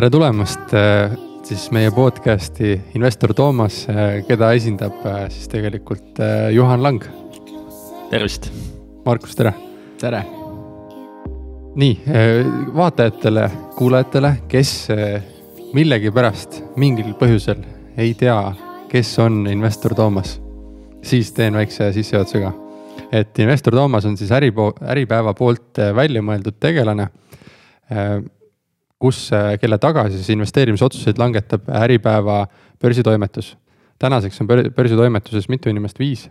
tere tulemast äh, siis meie podcast'i investor Toomas, äh, keda esindab äh, siis tegelikult Juhan Lang. tervist. Markus, tere. tere. nii, vaatajatele, kuulajatele, kes millegipärast mingil põhjusel ei tea, kes on investor Toomas, siis teen väikse sissejuhatuse ka. et investor Toomas on siis äripo-, Äripäeva poolt välja mõeldud tegelane kus, äh, kelle taga siis investeerimisotsuseid langetab Äripäeva börsitoimetus. tänaseks on börsitoimetuses mitu inimest, viis?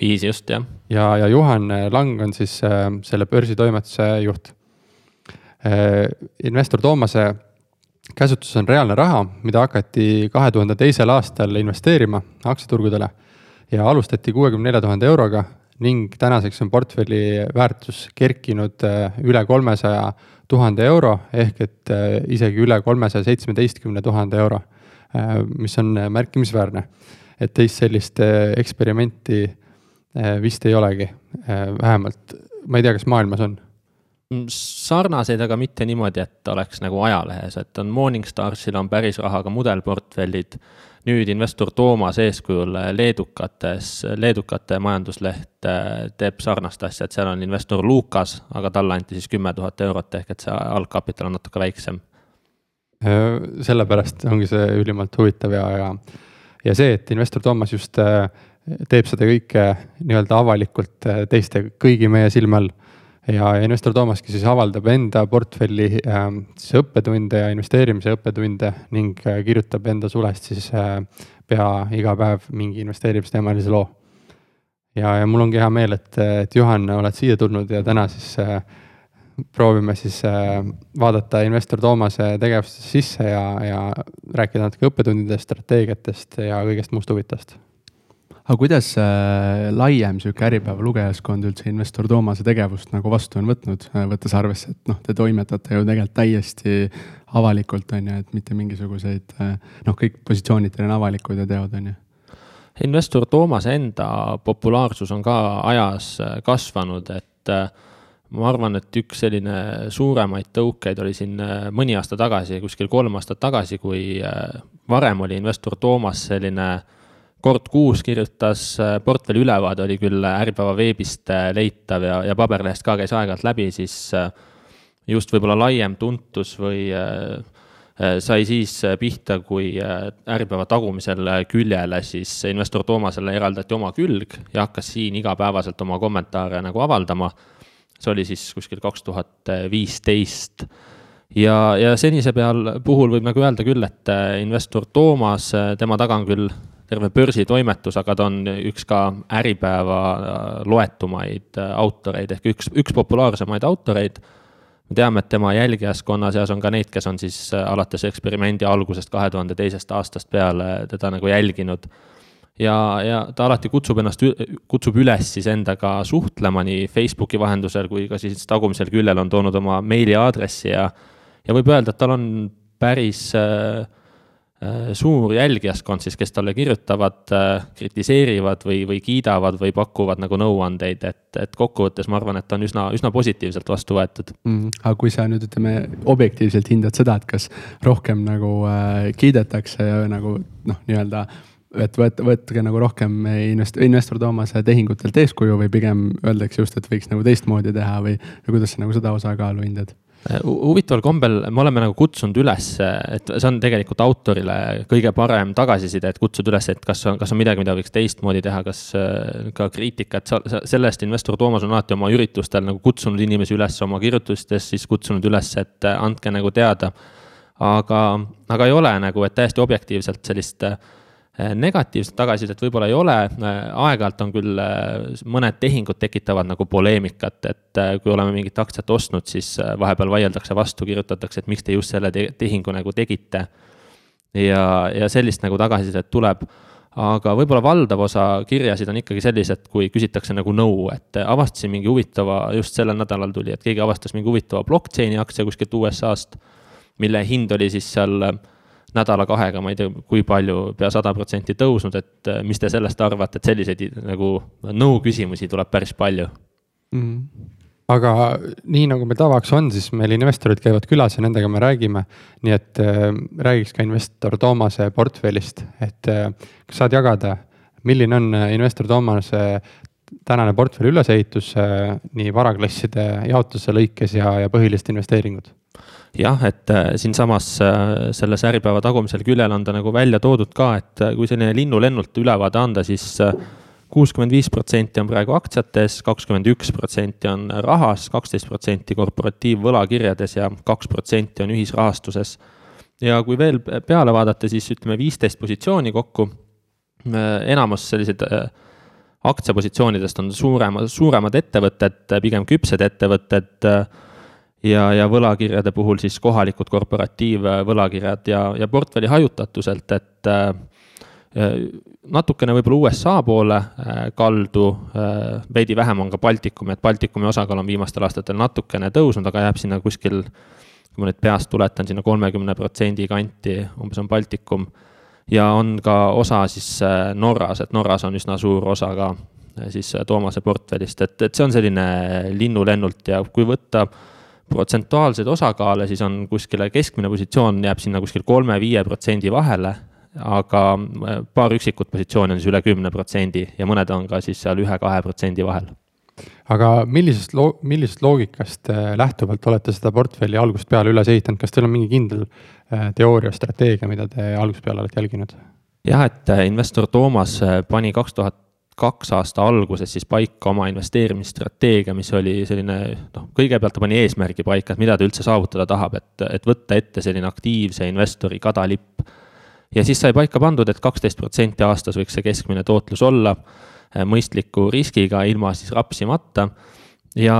viis just, jah. ja, ja Juhan Lang on siis äh, selle börsitoimetuse juht äh,. investor Toomase käsutuses on reaalne raha, mida hakati kahe tuhande teisel aastal investeerima aktsiaturgudele ja alustati kuuekümne nelja tuhande euroga ning tänaseks on portfelli väärtus kerkinud äh, üle kolmesaja tuhande euro ehk et äh, isegi üle kolmesaja seitsmeteistkümne tuhande euro, äh, mis on märkimisväärne. et teist sellist eksperimenti vist ei olegi, vähemalt ma ei tea, kas maailmas on mm, sarnaseid, aga mitte niimoodi, et oleks nagu ajalehes, et on Morningstarsil on päris rahaga mudelportfellid nüüd investor Toomas eeskujul leedukates, leedukate majandusleht äh, teeb sarnast asja, et seal on investor Lukas, aga talle anti siis kümme tuhat eurot, ehk et see algkapital on natuke väiksem. Äh, sellepärast ongi see ülimalt huvitav ja, ja, ja see, et investor Toomas just äh, teeb seda kõike nii-öelda avalikult teiste, kõigi meie silme all ja investor Toomaski siis avaldab enda portfelli äh, siis õppetunde ja investeerimise õppetunde ning äh, kirjutab enda sulest siis äh, pea iga päev mingi investeerimisteemalise loo. ja, ja mul ongi hea meel, et, et Juhan, oled siia tulnud ja täna siis äh, proovime siis vaadata investor Toomase tegevustesse sisse ja, ja rääkida natuke õppetundidest, strateegiatest ja kõigest muust huvitavast aga kuidas äh, laiem sihuke Äripäeva lugejaskond üldse investor Toomase tegevust nagu vastu on võtnud, äh, võttes arvesse, et noh, te toimetate ju tegelikult täiesti avalikult, on ju, et mitte mingisuguseid äh, noh, kõik positsioonid teil on avalikud ja teod, on ju? Investor Toomase enda populaarsus on ka ajas kasvanud, et ma arvan, et üks selline suuremaid tõukeid oli siin mõni aasta tagasi, kuskil kolm aastat tagasi, kui varem oli investor Toomas selline kord kuus kirjutas, äh, portfelli ülevaade oli küll Äripäeva veebist äh, leitav ja, ja paberlehest ka käis aeg-ajalt läbi, siis äh, just võib-olla laiem tuntus või sai siis pihta, kui Äripäeva tagumisel küljele siis investor Toomasele eraldati oma külg ja hakkas siin igapäevaselt oma kommentaare nagu avaldama. see oli siis kuskil kaks tuhat viisteist ja, ja senise peal puhul võib nagu öelda küll, et investor Toomas, tema taga on küll terve börsitoimetus, aga ta on üks ka Äripäeva äh, loetumaid äh, autoreid ehk üks, üks populaarsemaid autoreid. me teame, et tema jälgijaskonna seas on ka neid, kes on siis äh, alates eksperimendi algusest, kahe tuhande teisest aastast peale teda nagu jälginud. ja, ja ta alati kutsub ennast, kutsub üles siis endaga suhtlema nii Facebooki vahendusel kui ka siis tagumisel küljel on toonud oma meiliaadressi ja, ja võib öelda, et tal on päris äh, suur jälgijaskond siis, kes talle kirjutavad, äh, kritiseerivad või, või kiidavad või pakuvad nagu nõuandeid, et, et kokkuvõttes ma arvan, et on üsna, üsna positiivselt vastu võetud mm,. aga kui sa nüüd ütleme objektiivselt hindad seda, et kas rohkem nagu äh, kiidetakse nagu noh, nii-öelda et võt-, võtke nagu rohkem invest-, investor Toomase tehingutelt eeskuju või pigem öeldakse just, et võiks nagu teistmoodi teha või, või kuidas sa nagu seda osakaalu hindad? Huvitaval kombel me oleme nagu kutsunud üles, et see on tegelikult autorile kõige parem tagasiside, et kutsuda üles, et kas on, kas on midagi, mida võiks teistmoodi teha, kas äh, ka kriitikat, sellest investor Toomas on alati oma üritustel nagu kutsunud inimesi üles oma kirjutustes, siis kutsunud üles, et äh, andke nagu teada. aga, aga ei ole nagu, et täiesti objektiivselt sellist äh, Äh, negatiivset tagasisidet võib-olla ei ole, äh, aeg-ajalt on küll äh, mõned tehingud tekitavad nagu poleemikat, et kui oleme mingit aktsiat ostnud, siis vahepeal vaieldakse vastu, kirjutatakse, et miks te just selle tehingu nagu tegite. ja, ja sellist nagu tagasisidet tuleb aga võib-olla valdav osa kirjasid on ikkagi sellised, kui küsitakse nagu nõu, et avastasin mingi huvitava, just sellel nädalal tuli, et keegi avastas mingi huvitava blockchain'i aktsia kuskilt USA-st, mille hind oli siis seal nädala-kahega, ma ei tea, kui palju, pea sada protsenti tõusnud, et äh, mis te sellest arvate, et selliseid nagu nõu-küsimusi tuleb päris palju mm. -hmm aga nii nagu meil tavaks on, siis meil investorid käivad külas ja nendega me räägime. nii et äh, räägiks ka investor Toomase portfellist, et äh, kas saad jagada, milline on äh, investor Toomase tänane portfelli ülesehitus äh, nii varaklasside jaotuse lõikes ja, ja põhilised investeeringud? Jah, et äh, siinsamas äh, selles Äripäeva tagumisel küljel on ta nagu välja toodud ka, et äh, kui selline linnulennult ülevaade anda, siis kuuskümmend viis protsenti on praegu aktsiates, kakskümmend üks protsenti on rahas, kaksteist protsenti korporatiivvõlakirjades ja kaks protsenti on ühisrahastuses. ja kui veel peale vaadata, siis ütleme viisteist positsiooni kokku, enamus sellised aktsiapositsioonidest on suurema, suuremad ettevõtted, pigem küpsed ettevõtted ja, ja võlakirjade puhul siis kohalikud korporatiivvõlakirjad ja, ja portfelli hajutatuselt, et äh, natukene võib-olla USA poole äh, kaldu, äh, veidi vähem on ka Baltikumi, et Baltikumi osakaal on viimastel aastatel natukene tõusnud, aga jääb sinna kuskil, kui ma nüüd peast tuletan, sinna kolmekümne protsendi kanti, umbes on Baltikum. Ja on ka osa siis äh, Norras, et Norras on üsna suur osa ka äh, siis äh, Toomase portfellist, et, et see on selline linnulennult ja kui võtta protsentuaalseid osakaale, siis on kuskile keskmine positsioon jääb sinna kuskil kolme-viie protsendi vahele, aga paar üksikut positsiooni on siis üle kümne protsendi ja mõned on ka siis seal ühe-kahe protsendi vahel aga millisest loo-, millisest loogikast äh, lähtuvalt olete seda portfelli algusest peale üles ehitanud, kas teil on mingi kindel äh, teooria, strateegia, mida te algusest peale olete jälginud? jah, et äh, investor Toomas pani kaks tuhat kaks aasta alguses siis paika oma investeerimisstrateegia, mis oli selline noh, kõigepealt ta pani eesmärgi paika, et mida ta üldse saavutada tahab, et, et võtta ette selline aktiivse investori kadalipp. ja siis sai paika pandud, et kaksteist protsenti aastas võiks see keskmine tootlus olla Äh, mõistliku riskiga, ilma siis rapsimata. ja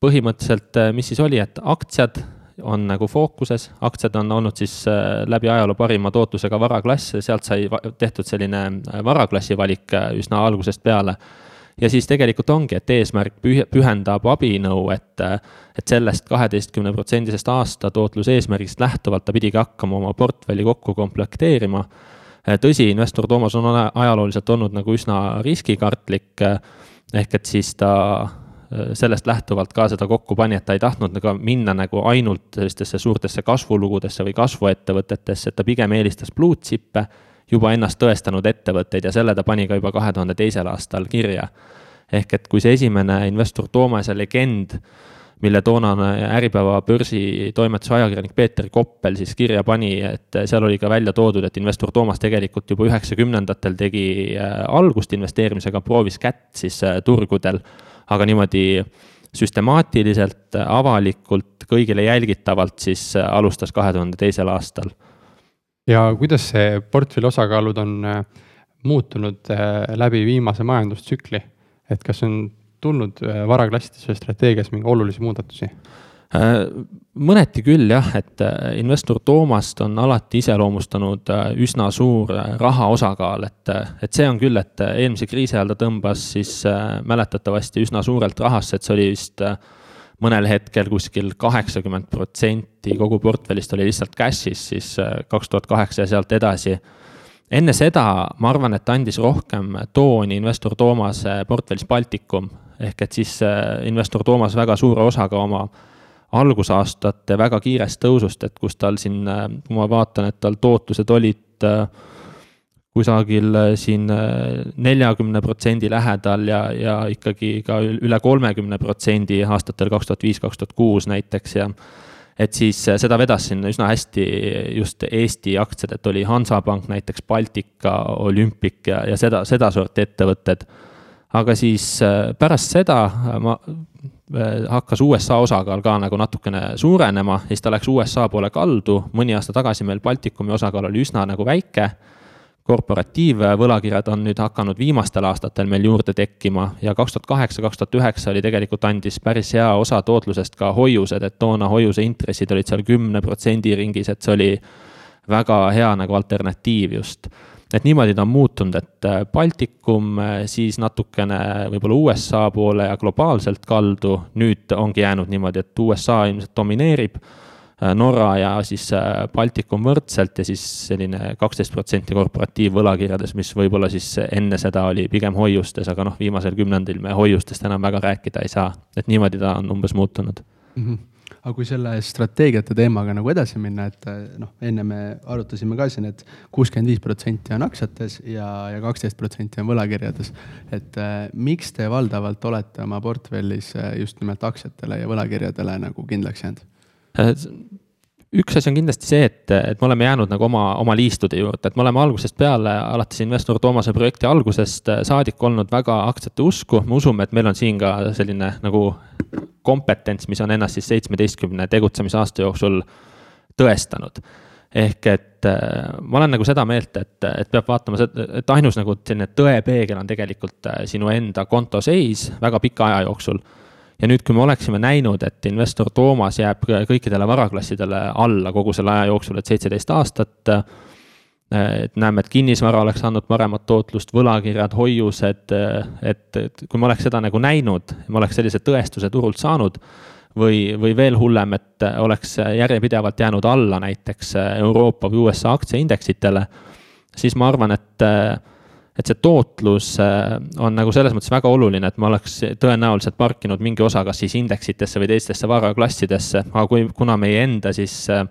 põhimõtteliselt, äh, mis siis oli, et aktsiad on nagu fookuses, aktsiad on olnud siis äh, läbi ajaloo parima tootlusega varaklass, sealt sai tehtud selline varaklassi valik üsna algusest peale. ja siis tegelikult ongi, et eesmärk pühendab abinõu, et, et sellest kaheteistkümne protsendisest aasta tootluse eesmärgist lähtuvalt ta pidigi hakkama oma portfelli kokku komplekteerima Äh, tõsi, investor Toomas on ajalooliselt olnud nagu üsna riskikartlik, äh, ehk et siis ta äh, sellest lähtuvalt ka seda kokku pani, et ta ei tahtnud nagu minna nagu ainult sellistesse suurtesse kasvulugudesse või kasvuettevõtetesse, et ta pigem eelistas blue chip'e, juba ennast tõestanud ettevõtteid ja selle ta pani ka juba kahe tuhande teisel aastal kirja. ehk et kui see esimene investor Toomase legend mille toonane Äripäeva börsitoimetuse ajakirjanik Peeter Koppel siis kirja pani, et seal oli ka välja toodud, et investor Toomas tegelikult juba üheksakümnendatel tegi äh, algust investeerimisega, proovis kätt siis äh, turgudel, aga niimoodi süstemaatiliselt, avalikult, kõigile jälgitavalt siis äh, alustas kahe tuhande teisel aastal. ja kuidas see portfelli osakaalud on muutunud läbi viimase majandustsükli, et kas on tulnud äh, varaklassides strateegias mingeid olulisi muudatusi? Äh, mõneti küll jah, et äh, investor Toomast on alati iseloomustanud üsna suur raha osakaal, et, et see on küll, et eelmise kriisi ajal ta tõmbas siis mäletatavasti üsna suurelt rahasse, et see oli vist mõnel hetkel kuskil kaheksakümmend protsenti kogu portfellist oli lihtsalt cash'is siis kaks tuhat kaheksa ja sealt edasi enne seda ma arvan, et andis rohkem tooni investor Toomase portfellis Baltikum, ehk et siis äh, investor Toomas väga suure osaga oma algusaastate väga kiirest tõusust, et kus tal siin, äh, kui ma vaatan, et tal tootlused olid äh, kusagil siin neljakümne protsendi lähedal ja, ja ikkagi ka üle kolmekümne protsendi aastatel kaks tuhat viis, kaks tuhat kuus näiteks ja et siis seda vedas siin üsna hästi just Eesti aktsiad, et oli Hansapank näiteks, Baltika, Olympic ja, ja seda, sedasorti ettevõtted aga siis äh, pärast seda äh, ma, äh, hakkas USA osakaal ka nagu natukene suurenema. Siis ta läks USA poole kaldu, mõni aasta tagasi meil Baltikumi osakaal oli üsna nagu väike. korporatiivvõlakirjad on nüüd hakanud viimastel aastatel meil juurde tekkima. Ja kaks tuhat kaheksa, kaks tuhat üheksa oli tegelikult andis päris hea osa tootlusest ka hoiused, et toona hoiuse intressid olid seal kümne protsendi ringis, et see oli väga hea nagu alternatiiv just et niimoodi ta on muutunud, et äh, Baltikum, äh, siis natukene võib-olla USA poole ja globaalselt kaldu, nüüd ongi jäänud niimoodi, et USA ilmselt domineerib. Norra ja siis Baltikum võrdselt ja siis selline kaksteist protsenti korporatiivvõlakirjades, mis võib-olla siis enne seda oli pigem hoiustes, aga noh, viimasel kümnendil me hoiustest enam väga rääkida ei saa. et niimoodi ta on umbes muutunud mm. -hmm aga kui selle strateegiate teemaga nagu edasi minna, et noh, enne me arutasime ka siin et, et kuuskümmend viis protsenti on aktsiates ja, ja kaksteist protsenti on võlakirjades. et äh, miks te valdavalt olete oma portfellis äh, just nimelt aktsiatele ja võlakirjadele nagu kindlaks jäänud? Üks asi on kindlasti see, et, et me oleme jäänud nagu oma, oma liistude juurde, et me oleme algusest peale, alates investor Toomase projekti algusest saadik olnud väga aktsiate usku, me usume, et meil on siin ka selline nagu kompetents, mis on ennast siis seitsmeteistkümne tegutsemisaasta jooksul tõestanud. ehk et äh, ma olen nagu seda meelt, et, et peab vaatama et ainus nagu selline tõepeegel on tegelikult äh, sinu enda konto seis väga pika aja jooksul. Ja nüüd, kui me oleksime näinud, et investor Toomas jääb kõikidele varaklassidele alla kogu selle aja jooksul, et seitseteist aastat et näeme, et kinnisvara oleks andnud paremat tootlust, võlakirjad, hoiused, et, et kui me oleks seda nagu näinud, me oleks sellise tõestuse turult saanud või, või veel hullem, et oleks järjepidevalt jäänud alla näiteks Euroopa või USA aktsiaindeksitele, siis ma arvan, et et see tootlus on nagu selles mõttes väga oluline, et ma oleks tõenäoliselt parkinud mingi osa kas siis indeksitesse või teistesse varaklassidesse, aga kui, kuna meie enda siis äh,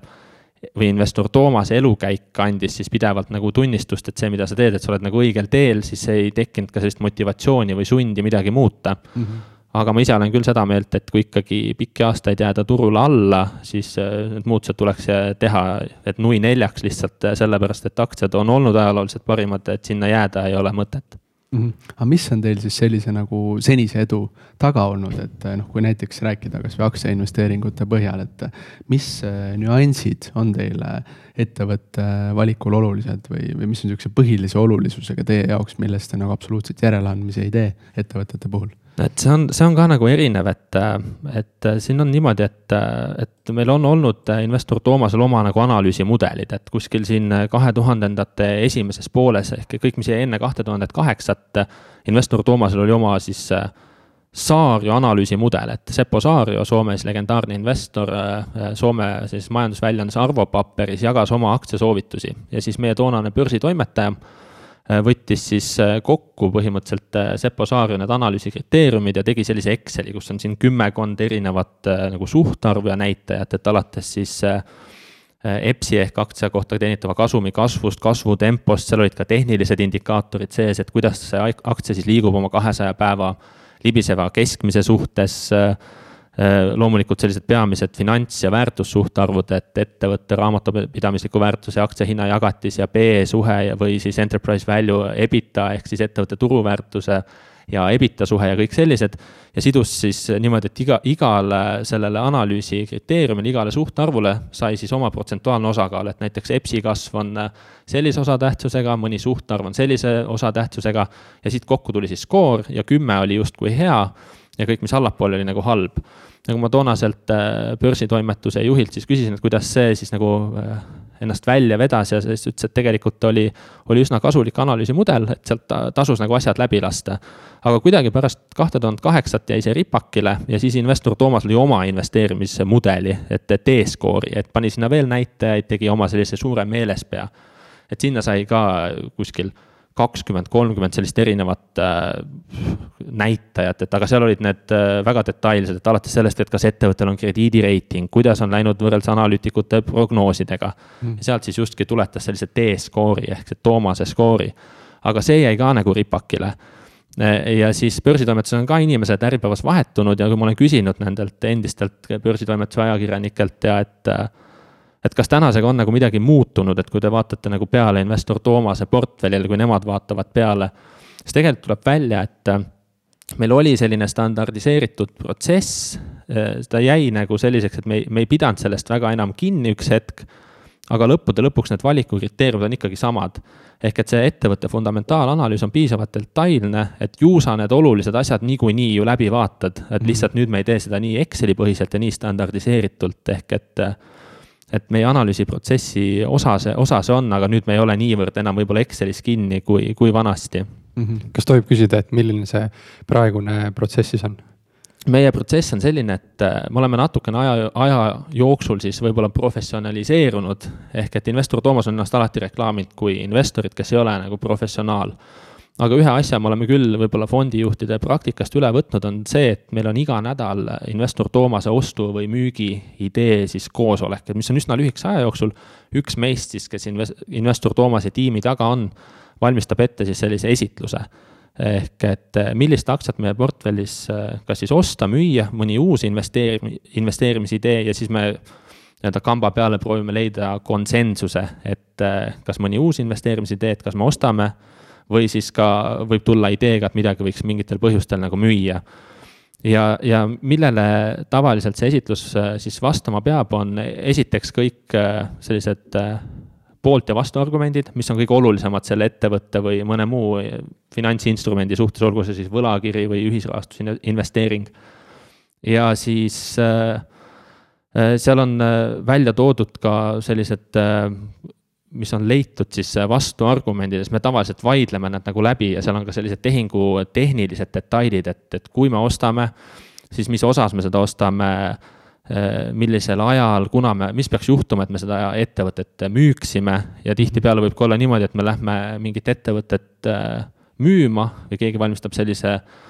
või investor Toomase elukäik andis siis pidevalt nagu tunnistust, et see, mida sa teed, et sa oled nagu õigel teel, siis ei tekkinud ka sellist motivatsiooni või sundi midagi muuta mm. -hmm. Aga ma ise olen küll seda meelt, et kui ikkagi pikki aastaid jääda turule alla, siis äh, need muutused tuleks äh, teha, et nui neljaks lihtsalt äh, sellepärast, et aktsiad on olnud ajalooliselt parimad, et sinna jääda ei ole mõtet mm. -hmm. aga mis on teil siis sellise nagu senise edu taga olnud, et noh, kui näiteks rääkida kasvõi aktsiainvesteeringute põhjal, et mis nüansid on teile ettevõtte valikul olulised või, või mis on niisuguse põhilise olulisusega teie jaoks, millest te nagu absoluutselt järeleandmisi ei tee ettevõtete puhul? Et see on, see on ka nagu erinev, et, et siin on niimoodi, et, et meil on olnud investor Toomasel oma nagu analüüsimudelid, et kuskil siin kahe tuhandendate esimeses pooles ehk kõik, mis jäi enne kahte tuhandet kaheksat, investor Toomasel oli oma siis Saario analüüsimudel, et Seppo Saario, Soomes legendaarne investor, Soome siis majandusväljaandes Arvo Paperis jagas oma aktsiasoovitusi. Ja siis meie toonane börsitoimetaja võttis siis äh, kokku põhimõtteliselt äh, Seppo Saario need analüüsi kriteeriumid ja tegi sellise Exceli, kus on siin kümmekond erinevat nagu suhtarvu ja näitajat, et alates siis EPS-i ehk aktsia kohta teenitava kasumi kasvust, kasvutempost, seal olid ka tehnilised indikaatorid sees, et kuidas see aktsia siis liigub oma kahesaja päeva libiseva keskmise suhtes Äh, loomulikult sellised peamised finants- ja väärtussuhtarvud, et ettevõtte raamatupidamisliku väärtuse aktsiahinna jagatis ja PE suhe või siis enterprise value EBITDA ehk siis ettevõtte turuväärtuse ja EBITDA suhe ja kõik sellised. ja sidus siis niimoodi, et iga, igale sellele analüüsi kriteeriumile, igale suhtarvule sai siis oma protsentuaalne osakaal, et näiteks EPS-i kasv on sellise osatähtsusega, mõni suhtarv on sellise osatähtsusega ja siit kokku tuli siis skoor ja kümme oli justkui hea ja kõik, mis allapoole oli nagu halb. nagu ma toonaselt äh, börsitoimetuse juhilt siis küsisin, et kuidas see siis nagu äh, ennast välja vedas ja siis ütles, et tegelikult oli, oli üsna kasulik analüüsimudel, et sealt tasus nagu asjad läbi lasta. aga kuidagi pärast kahte tuhat kaheksat jäi see ripakile ja siis investor Toomas lõi oma investeerimismudeli, et T-skoori, et pani sinna veel näitajaid, tegi oma sellise suure meelespea. et sinna sai ka kuskil kakskümmend, kolmkümmend sellist erinevat äh, näitajat, et aga seal olid need äh, väga detailsed, et alates sellest, et kas ettevõttel on krediidireiting, kuidas on läinud võrreldes analüütikute prognoosidega. Mm.. sealt siis justkui tuletas sellise T-skoori ehk see Toomase skoori. aga see jäi ka nagu ripakile. Ja siis börsitoimetuses on ka inimesed Äripäevas vahetunud ja kui ma olen küsinud nendelt endistelt börsitoimetuse ajakirjanikelt ja et äh, et kas tänasega on nagu midagi muutunud, et kui te vaatate nagu peale investor Toomase portfellile, kui nemad vaatavad peale, siis tegelikult tuleb välja, et äh, meil oli selline standardiseeritud protsess, äh, ta jäi nagu selliseks, et me ei, me ei pidanud sellest väga enam kinni üks hetk, aga lõppude lõpuks need valikukriteeriumid on ikkagi samad. ehk et see ettevõtte fundamentaalanalüüs on piisavalt detailne, et ju sa need olulised asjad niikuinii ju läbi vaatad, et mhm. lihtsalt nüüd me ei tee seda nii Exceli põhiselt ja nii standardiseeritult, ehk et äh, et meie analüüsiprotsessi osa see, osa see on, aga nüüd me ei ole niivõrd enam võib-olla Excelis kinni, kui, kui vanasti mm. -hmm. kas tohib küsida, et milline see praegune protsess siis on? meie protsess on selline, et äh, me oleme natukene aja, aja jooksul siis võib-olla professionaliseerunud, ehk et investor Toomas on ennast alati reklaaminud kui investorit, kes ei ole nagu professionaal. Aga ühe asja me oleme küll võib-olla fondijuhtide praktikast üle võtnud, on see, et meil on iga nädal investor Toomase ostu või müügi idee siis koosolek, mis on üsna lühikese aja jooksul. üks meist siis, kes investor Toomase tiimi taga on, valmistab ette siis sellise esitluse ehk et eh, millist aktsiat meie portfellis eh, kas siis osta, müüa, mõni uus investeeri-, investeerimisidee ja siis me nii-öelda kamba peale proovime leida konsensuse, et eh, kas mõni uus investeerimisidee, et kas me ostame või siis ka võib tulla ideega, et midagi võiks mingitel põhjustel nagu müüa. ja, ja millele tavaliselt see esitlus siis vastama peab, on esiteks kõik sellised poolt- ja vastuargumendid, mis on kõige olulisemad selle ettevõtte või mõne muu finantsinstrumendi suhtes, olgu see siis võlakiri või ühisrahastusinvesteering. ja siis äh, äh, seal on äh, välja toodud ka sellised mis on leitud siis vastuargumendides, me tavaliselt vaidleme nad nagu läbi ja seal on ka sellised tehingu tehnilised detailid, et, et kui me ostame, siis mis osas me seda ostame Äh, millisel ajal, kuna me, mis peaks juhtuma, et me seda ettevõtet müüksime ja tihtipeale võib ka olla niimoodi, et me lähme mingit ettevõtet äh, müüma või keegi valmistab sellise äh,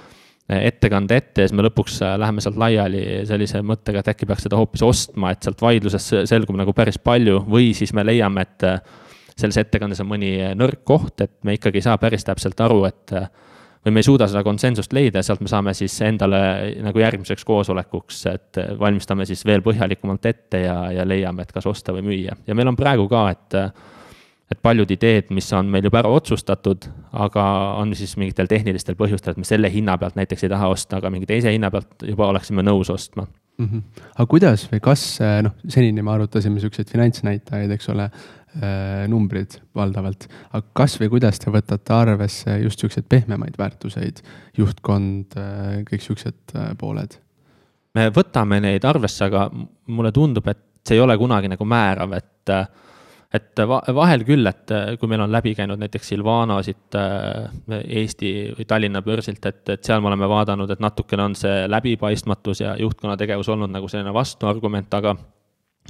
ettekande ette ja siis me lõpuks läheme sealt laiali sellise mõttega, et äkki peaks seda hoopis ostma, et sealt vaidluses selgub nagu päris palju või siis me leiame, et selles ettekandes on mõni nõrk koht, et me ikkagi ei saa päris täpselt aru, et või me ei suuda seda konsensust leida sealt me saame siis endale nagu järgmiseks koosolekuks, et valmistame siis veel põhjalikumalt ette ja, ja leiame, et kas osta või müüa. ja meil on praegu ka, et, et paljud ideed, mis on meil juba ära otsustatud, aga on siis mingitel tehnilistel põhjustel, et me selle hinna pealt näiteks ei taha osta, aga mingi teise hinna pealt juba oleksime nõus ostma mm. -hmm. aga kuidas või kas, noh, senini me arutasime siukseid finantsnäitajaid, eks ole, Äh, numbrid valdavalt, aga kas või kuidas te võtate arvesse just siukseid pehmemaid väärtuseid, juhtkond, äh, kõik siuksed äh, pooled? me võtame neid arvesse, aga mulle tundub, et see ei ole kunagi nagu määrav, et et vahel küll, et kui meil on läbi käinud näiteks Silvano siit Eesti või Tallinna börsilt, et, et seal me oleme vaadanud, et natukene on see läbipaistmatus ja juhtkonna tegevus olnud nagu selline vastuargument, aga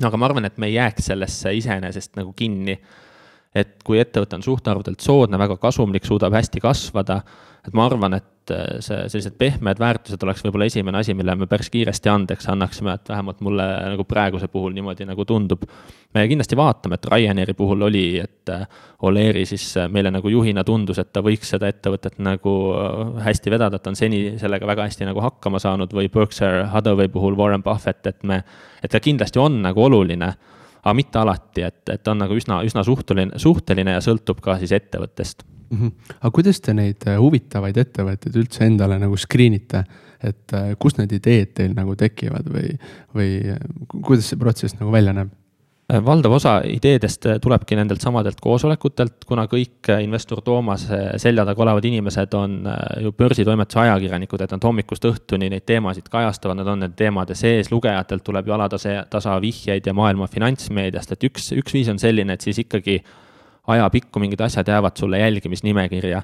aga ma arvan, et me ei jääks sellesse iseenesest nagu kinni. et kui ettevõte on suhtarvudelt soodne, väga kasumlik, suudab hästi kasvada, et ma arvan, et äh, see, sellised pehmed väärtused oleks võib-olla esimene asi, mille me päris kiiresti andeks annaksime, et vähemalt mulle nagu praeguse puhul niimoodi nagu tundub. me kindlasti vaatame, et Ryanairi puhul oli, et äh, Oleri siis äh, meile nagu juhina tundus, et ta võiks seda ettevõtet nagu hästi vedada, et ta on seni sellega väga hästi nagu hakkama saanud või Berkshire Hathaway puhul Warren Buffett, et me, et ta kindlasti on nagu oluline aga mitte alati, et, et on nagu üsna, üsna suhteline, suhteline ja sõltub ka siis ettevõttest mm. -hmm. aga kuidas te neid äh, huvitavaid ettevõtteid üldse endale nagu screen ite, et äh, kust need ideed teil nagu tekivad või, või äh, kuidas see protsess nagu välja näeb? valdav osa ideedest tulebki nendelt samadelt koosolekutelt, kuna kõik investor Toomase selja taga olevad inimesed on ju börsitoimetuse ajakirjanikud, et nad hommikust õhtuni neid teemasid kajastavad, nad on nende teemade sees, lugejatelt tuleb ju alatase, tasa vihjeid ja maailma finantsmeediast, et üks, üks viis on selline, et siis ikkagi ajapikku mingid asjad jäävad sulle jälgimisnimekirja.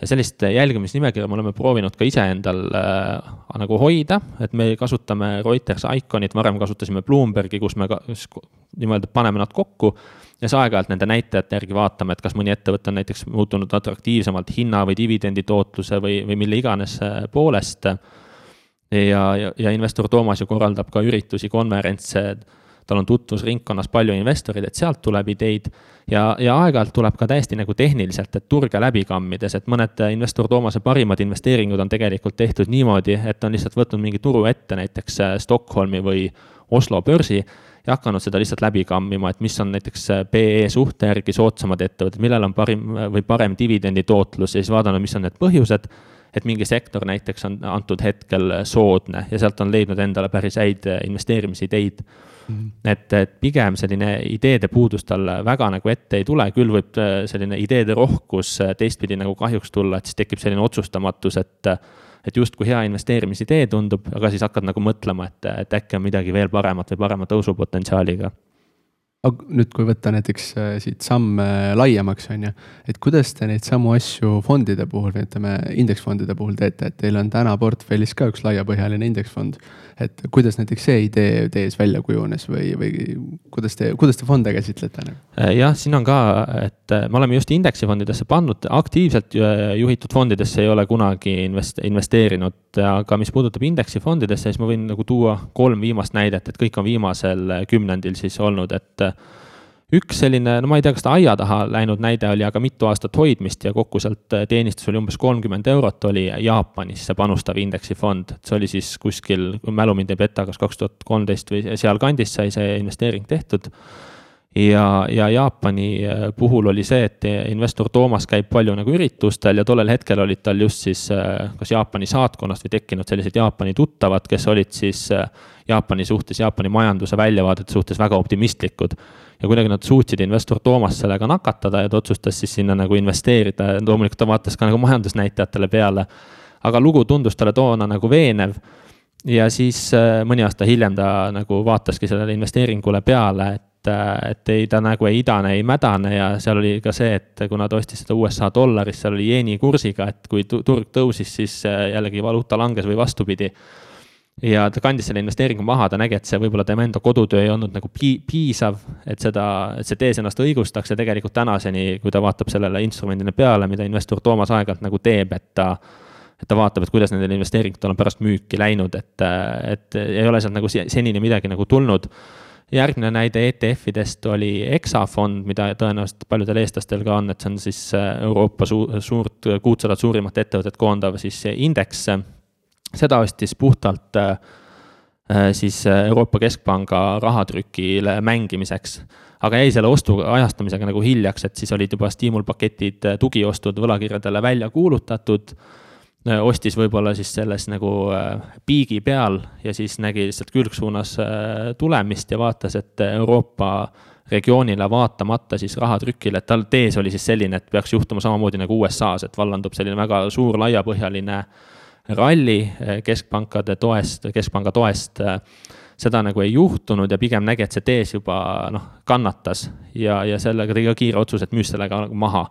ja sellist jälgimisnimekirja me oleme proovinud ka iseendal äh, nagu hoida, et me kasutame Reuters Iconit, varem kasutasime Bloombergi, kus me nii-öelda paneme nad kokku ja siis aeg-ajalt nende näitajate järgi vaatame, et kas mõni ettevõte on näiteks muutunud atraktiivsemalt hinna või dividendi tootluse või, või mille iganes äh, poolest. ja, ja, ja investor Toomas ju korraldab ka üritusi, konverentse tal on tutvusringkonnas palju investoreid, et sealt tuleb ideid. ja, ja aeg-ajalt tuleb ka täiesti nagu tehniliselt, et turge läbi kammides, et mõned investor Toomase parimad investeeringud on tegelikult tehtud niimoodi, et on lihtsalt võtnud mingi turu ette, näiteks äh, Stockholmi või Oslo börsi ja hakanud seda lihtsalt läbi kammima, et mis on näiteks äh, PE suhte järgi soodsamad ettevõtted, millel on parim või parem dividendi tootlus ja siis vaadanud, mis on need põhjused et mingi sektor näiteks on antud hetkel soodne ja sealt on leidnud endale päris häid investeerimisideid. Et, et pigem selline ideede puudus tal väga nagu ette ei tule, küll võib äh, selline ideede rohkus äh, teistpidi nagu kahjuks tulla, et siis tekib selline otsustamatus, et et justkui hea investeerimisidee tundub, aga siis hakkad nagu mõtlema, et, et äkki on midagi veel paremat või parema tõusupotentsiaaliga aga nüüd, kui võtta näiteks äh, siit samm laiemaks, on ju, et kuidas te neid samu asju fondide puhul või ütleme, indeksfondide puhul teete, et teil on täna portfellis ka üks laiapõhjaline indeksfond. et kuidas näiteks see idee tees välja kujunes või, või kuidas te, kuidas te fonde käsitlete nagu? jah, siin on ka, et me oleme just indeksifondidesse pannud, aktiivselt juhitud fondidesse ei ole kunagi invest-, investeerinud, aga mis puudutab indeksifondidesse, siis ma võin nagu tuua kolm viimast näidet, et kõik on viimasel kümnendil siis olnud, et üks selline, no ma ei tea, kas ta aia taha läinud näide oli, aga mitu aastat hoidmist ja kokku sealt teenistus oli umbes kolmkümmend eurot, oli Jaapanisse panustav indeksifond. see oli siis kuskil, mälu mind ei peta, kas kaks tuhat kolmteist või sealkandis sai see investeering tehtud ja, ja Jaapani äh, puhul oli see, et investor Toomas käib palju nagu üritustel ja tollel hetkel olid tal just siis äh, kas Jaapani saatkonnast või tekkinud sellised Jaapani tuttavad, kes olid siis äh, Jaapani suhtes, Jaapani majanduse väljavaadete suhtes väga optimistlikud. ja kuidagi nad suutsid investor Toomast sellega nakatada ja ta otsustas siis sinna nagu investeerida ja loomulikult ta vaatas ka nagu majandusnäitajatele peale. aga lugu tundus talle toona nagu veenev ja siis mõni aasta hiljem ta nagu vaataski sellele investeeringule peale, et et, et ei, ta nagu ei idane, ei mädane ja seal oli ka see, et kuna ta ostis seda USA dollaris, seal oli jeeni kursiga, et kui turg tõusis, siis äh, jällegi valuuta langes või vastupidi. ja ta kandis selle investeeringu maha, ta nägi, et see võib-olla tema enda kodutöö ei olnud nagu pi-, piisav, et seda, et see tees ennast õigustaks ja tegelikult tänaseni, kui ta vaatab sellele instrumendile peale, mida investor Toomas aeg-ajalt nagu teeb, et ta et ta vaatab, et kuidas nendel investeeringutel on pärast müüki läinud, et, et ei ole sealt nagu senini midagi nagu tulnud järgmine näide ETF-idest oli Exafond, mida tõenäoliselt paljudel eestlastel ka on, et see on siis äh, Euroopa su suurt, kuutsadat suurimat ettevõtet koondav siis indeks. seda ostis puhtalt äh, äh, siis Euroopa Keskpanga rahatrükile mängimiseks aga jäi selle ostu ajastamisega nagu hiljaks, et siis olid juba stiimulpaketid, tugiostud võlakirjadele välja kuulutatud ostis võib-olla siis selles nagu äh, piigi peal ja siis nägi lihtsalt külgsuunas äh, tulemist ja vaatas, et Euroopa regioonile vaatamata siis rahatrükile, et tal tees oli siis selline, et peaks juhtuma samamoodi nagu USA-s, et vallandub selline väga suur laiapõhjaline ralli keskpankade toest, keskpanga toest. Seda nagu ei juhtunud ja pigem nägi, et see tees juba noh, kannatas ja, ja sellega tegi ka kiire otsus, et müüs selle ka nagu maha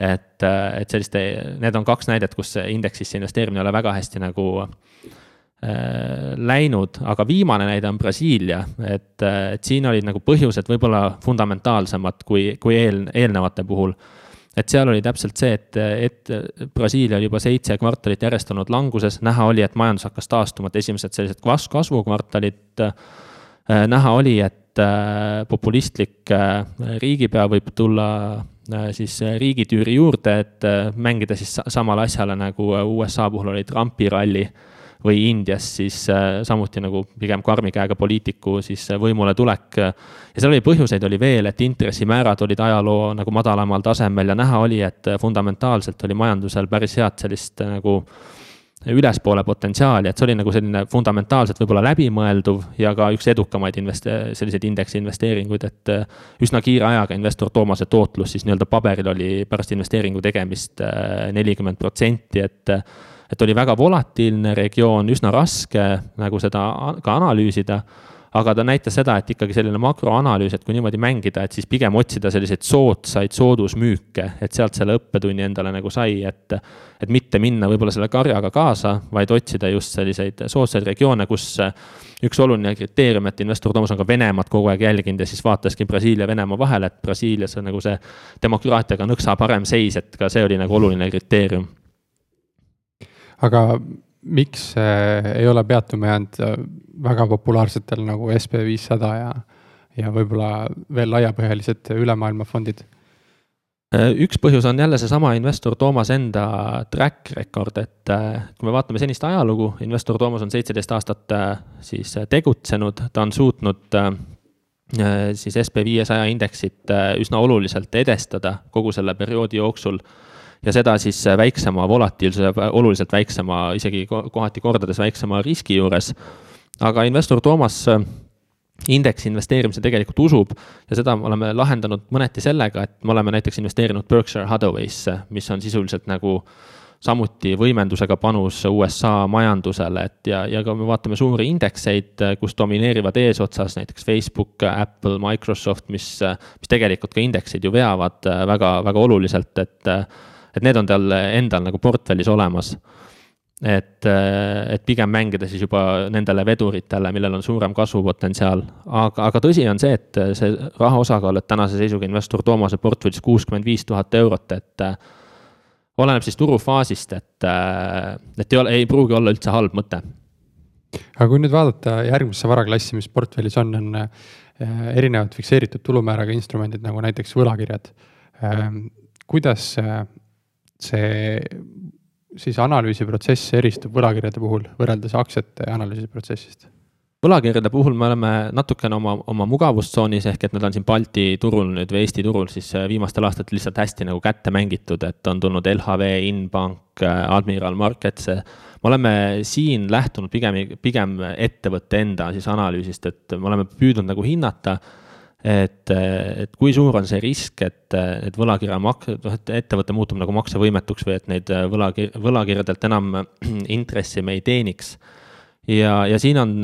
et, äh, et selliste, need on kaks näidet, kus indeksisse investeerimine ei ole väga hästi nagu äh, läinud, aga viimane näide on Brasiilia, et, äh, et siin olid nagu põhjused võib-olla fundamentaalsemad kui, kui eel, eelnevate puhul. Et seal oli täpselt see, et, et Brasiilia oli juba seitse kvartalit järjest olnud languses, näha oli, et majandus hakkas taastuma, et esimesed sellised kasv, kasvukvartalid näha oli, et populistlik riigipea võib tulla Äh, siis äh, riigitüüri juurde, et äh, mängida siis samale asjale nagu USA puhul oli Trumpi ralli või Indias siis samuti nagu pigem karmi käega poliitiku siis võimule tulek. ja seal oli põhjuseid oli veel, et intressimäärad olid ajaloo nagu madalamal tasemel ja näha oli, et fundamentaalselt oli majandusel päris head sellist nagu äh, ülespoole potentsiaali, et see oli nagu selline fundamentaalselt võib-olla läbimõelduv ja ka üks edukamaid invest-, selliseid indeksi investeeringuid, et äh, üsna kiire ajaga investor Toomase tootlus siis nii-öelda paberil oli pärast investeeringu tegemist äh, nelikümmend protsenti, et et oli väga volatiilne regioon, üsna raske nagu seda ka analüüsida aga ta näitas seda, et ikkagi selline makroanalüüs, et kui niimoodi mängida, et siis pigem otsida selliseid soodsaid soodusmüüke, et sealt selle õppetunni endale nagu sai, et et mitte minna võib-olla selle karjaga kaasa, vaid otsida just selliseid soodsaid regioone, kus üks oluline kriteerium, et investor Toomas on ka Venemaad kogu aeg jälginud ja siis vaataski Brasiilia Venemaa vahel, et Brasiilias on nagu see demokraatiaga nõksa parem seis, et ka see oli nagu oluline kriteerium. Aga miks äh, ei ole peatuma jäänud äh, väga populaarsetel nagu SB viissada ja, ja võib-olla veel laiapõhjalised ülemaailma fondid? Äh, üks põhjus on jälle seesama investor Toomas enda track record, et kui me vaatame senist ajalugu, investor Toomas on seitseteist aastat siis tegutsenud, ta on suutnud siis SB viiesaja indeksit üsna oluliselt edestada kogu selle perioodi jooksul ja seda siis väiksema volatiilsuse, oluliselt väiksema, isegi kohati kordades väiksema riski juures. aga investor Toomas äh, indeksi investeerimise tegelikult usub ja seda me oleme lahendanud mõneti sellega, et me oleme näiteks investeerinud Berkshire Hathaway'sse, mis on sisuliselt nagu samuti võimendusega panus USA majandusele, et ja, ja ka me vaatame suuri indekseid, kus domineerivad eesotsas näiteks Facebook, Apple, Microsoft, mis, mis tegelikult ka indekseid ju veavad väga, väga oluliselt, et, et need on tal endal nagu portfellis olemas et, et pigem mängida siis juba nendele veduritele, millel on suurem kasvupotentsiaal. aga, aga tõsi on see, et see raha osakaal, et tänase seisuga investor Toomase portfellis kuuskümmend viis tuhat eurot, et oleneb siis turufaasist, et, et ei ole, ei pruugi olla üldse halb mõte. aga kui nüüd vaadata järgmisse varaklassi, mis portfellis on, on äh, erinevad fikseeritud tulumääraga instrumendid nagu näiteks võlakirjad. Ähm, kuidas äh, see siis analüüsiprotsess eristub võlakirjade puhul võrreldes aktsiate analüüsiprotsessist? võlakirjade puhul me oleme natukene oma, oma mugavustsoonis, ehk et nad on siin Balti turul nüüd või Eesti turul siis äh, viimastel aastatel lihtsalt hästi nagu kätte mängitud, et on tulnud LHV, Inbank, äh, Admiral Markets. me oleme siin lähtunud pigem, pigem ettevõtte enda siis analüüsist, et me oleme püüdnud nagu hinnata et, et kui suur on see risk, et, et võlakirja mak-, noh, et ettevõte muutub nagu maksevõimetuks või et neid võlakir-, võlakirjadelt enam intressi me ei teeniks ja, ja siin on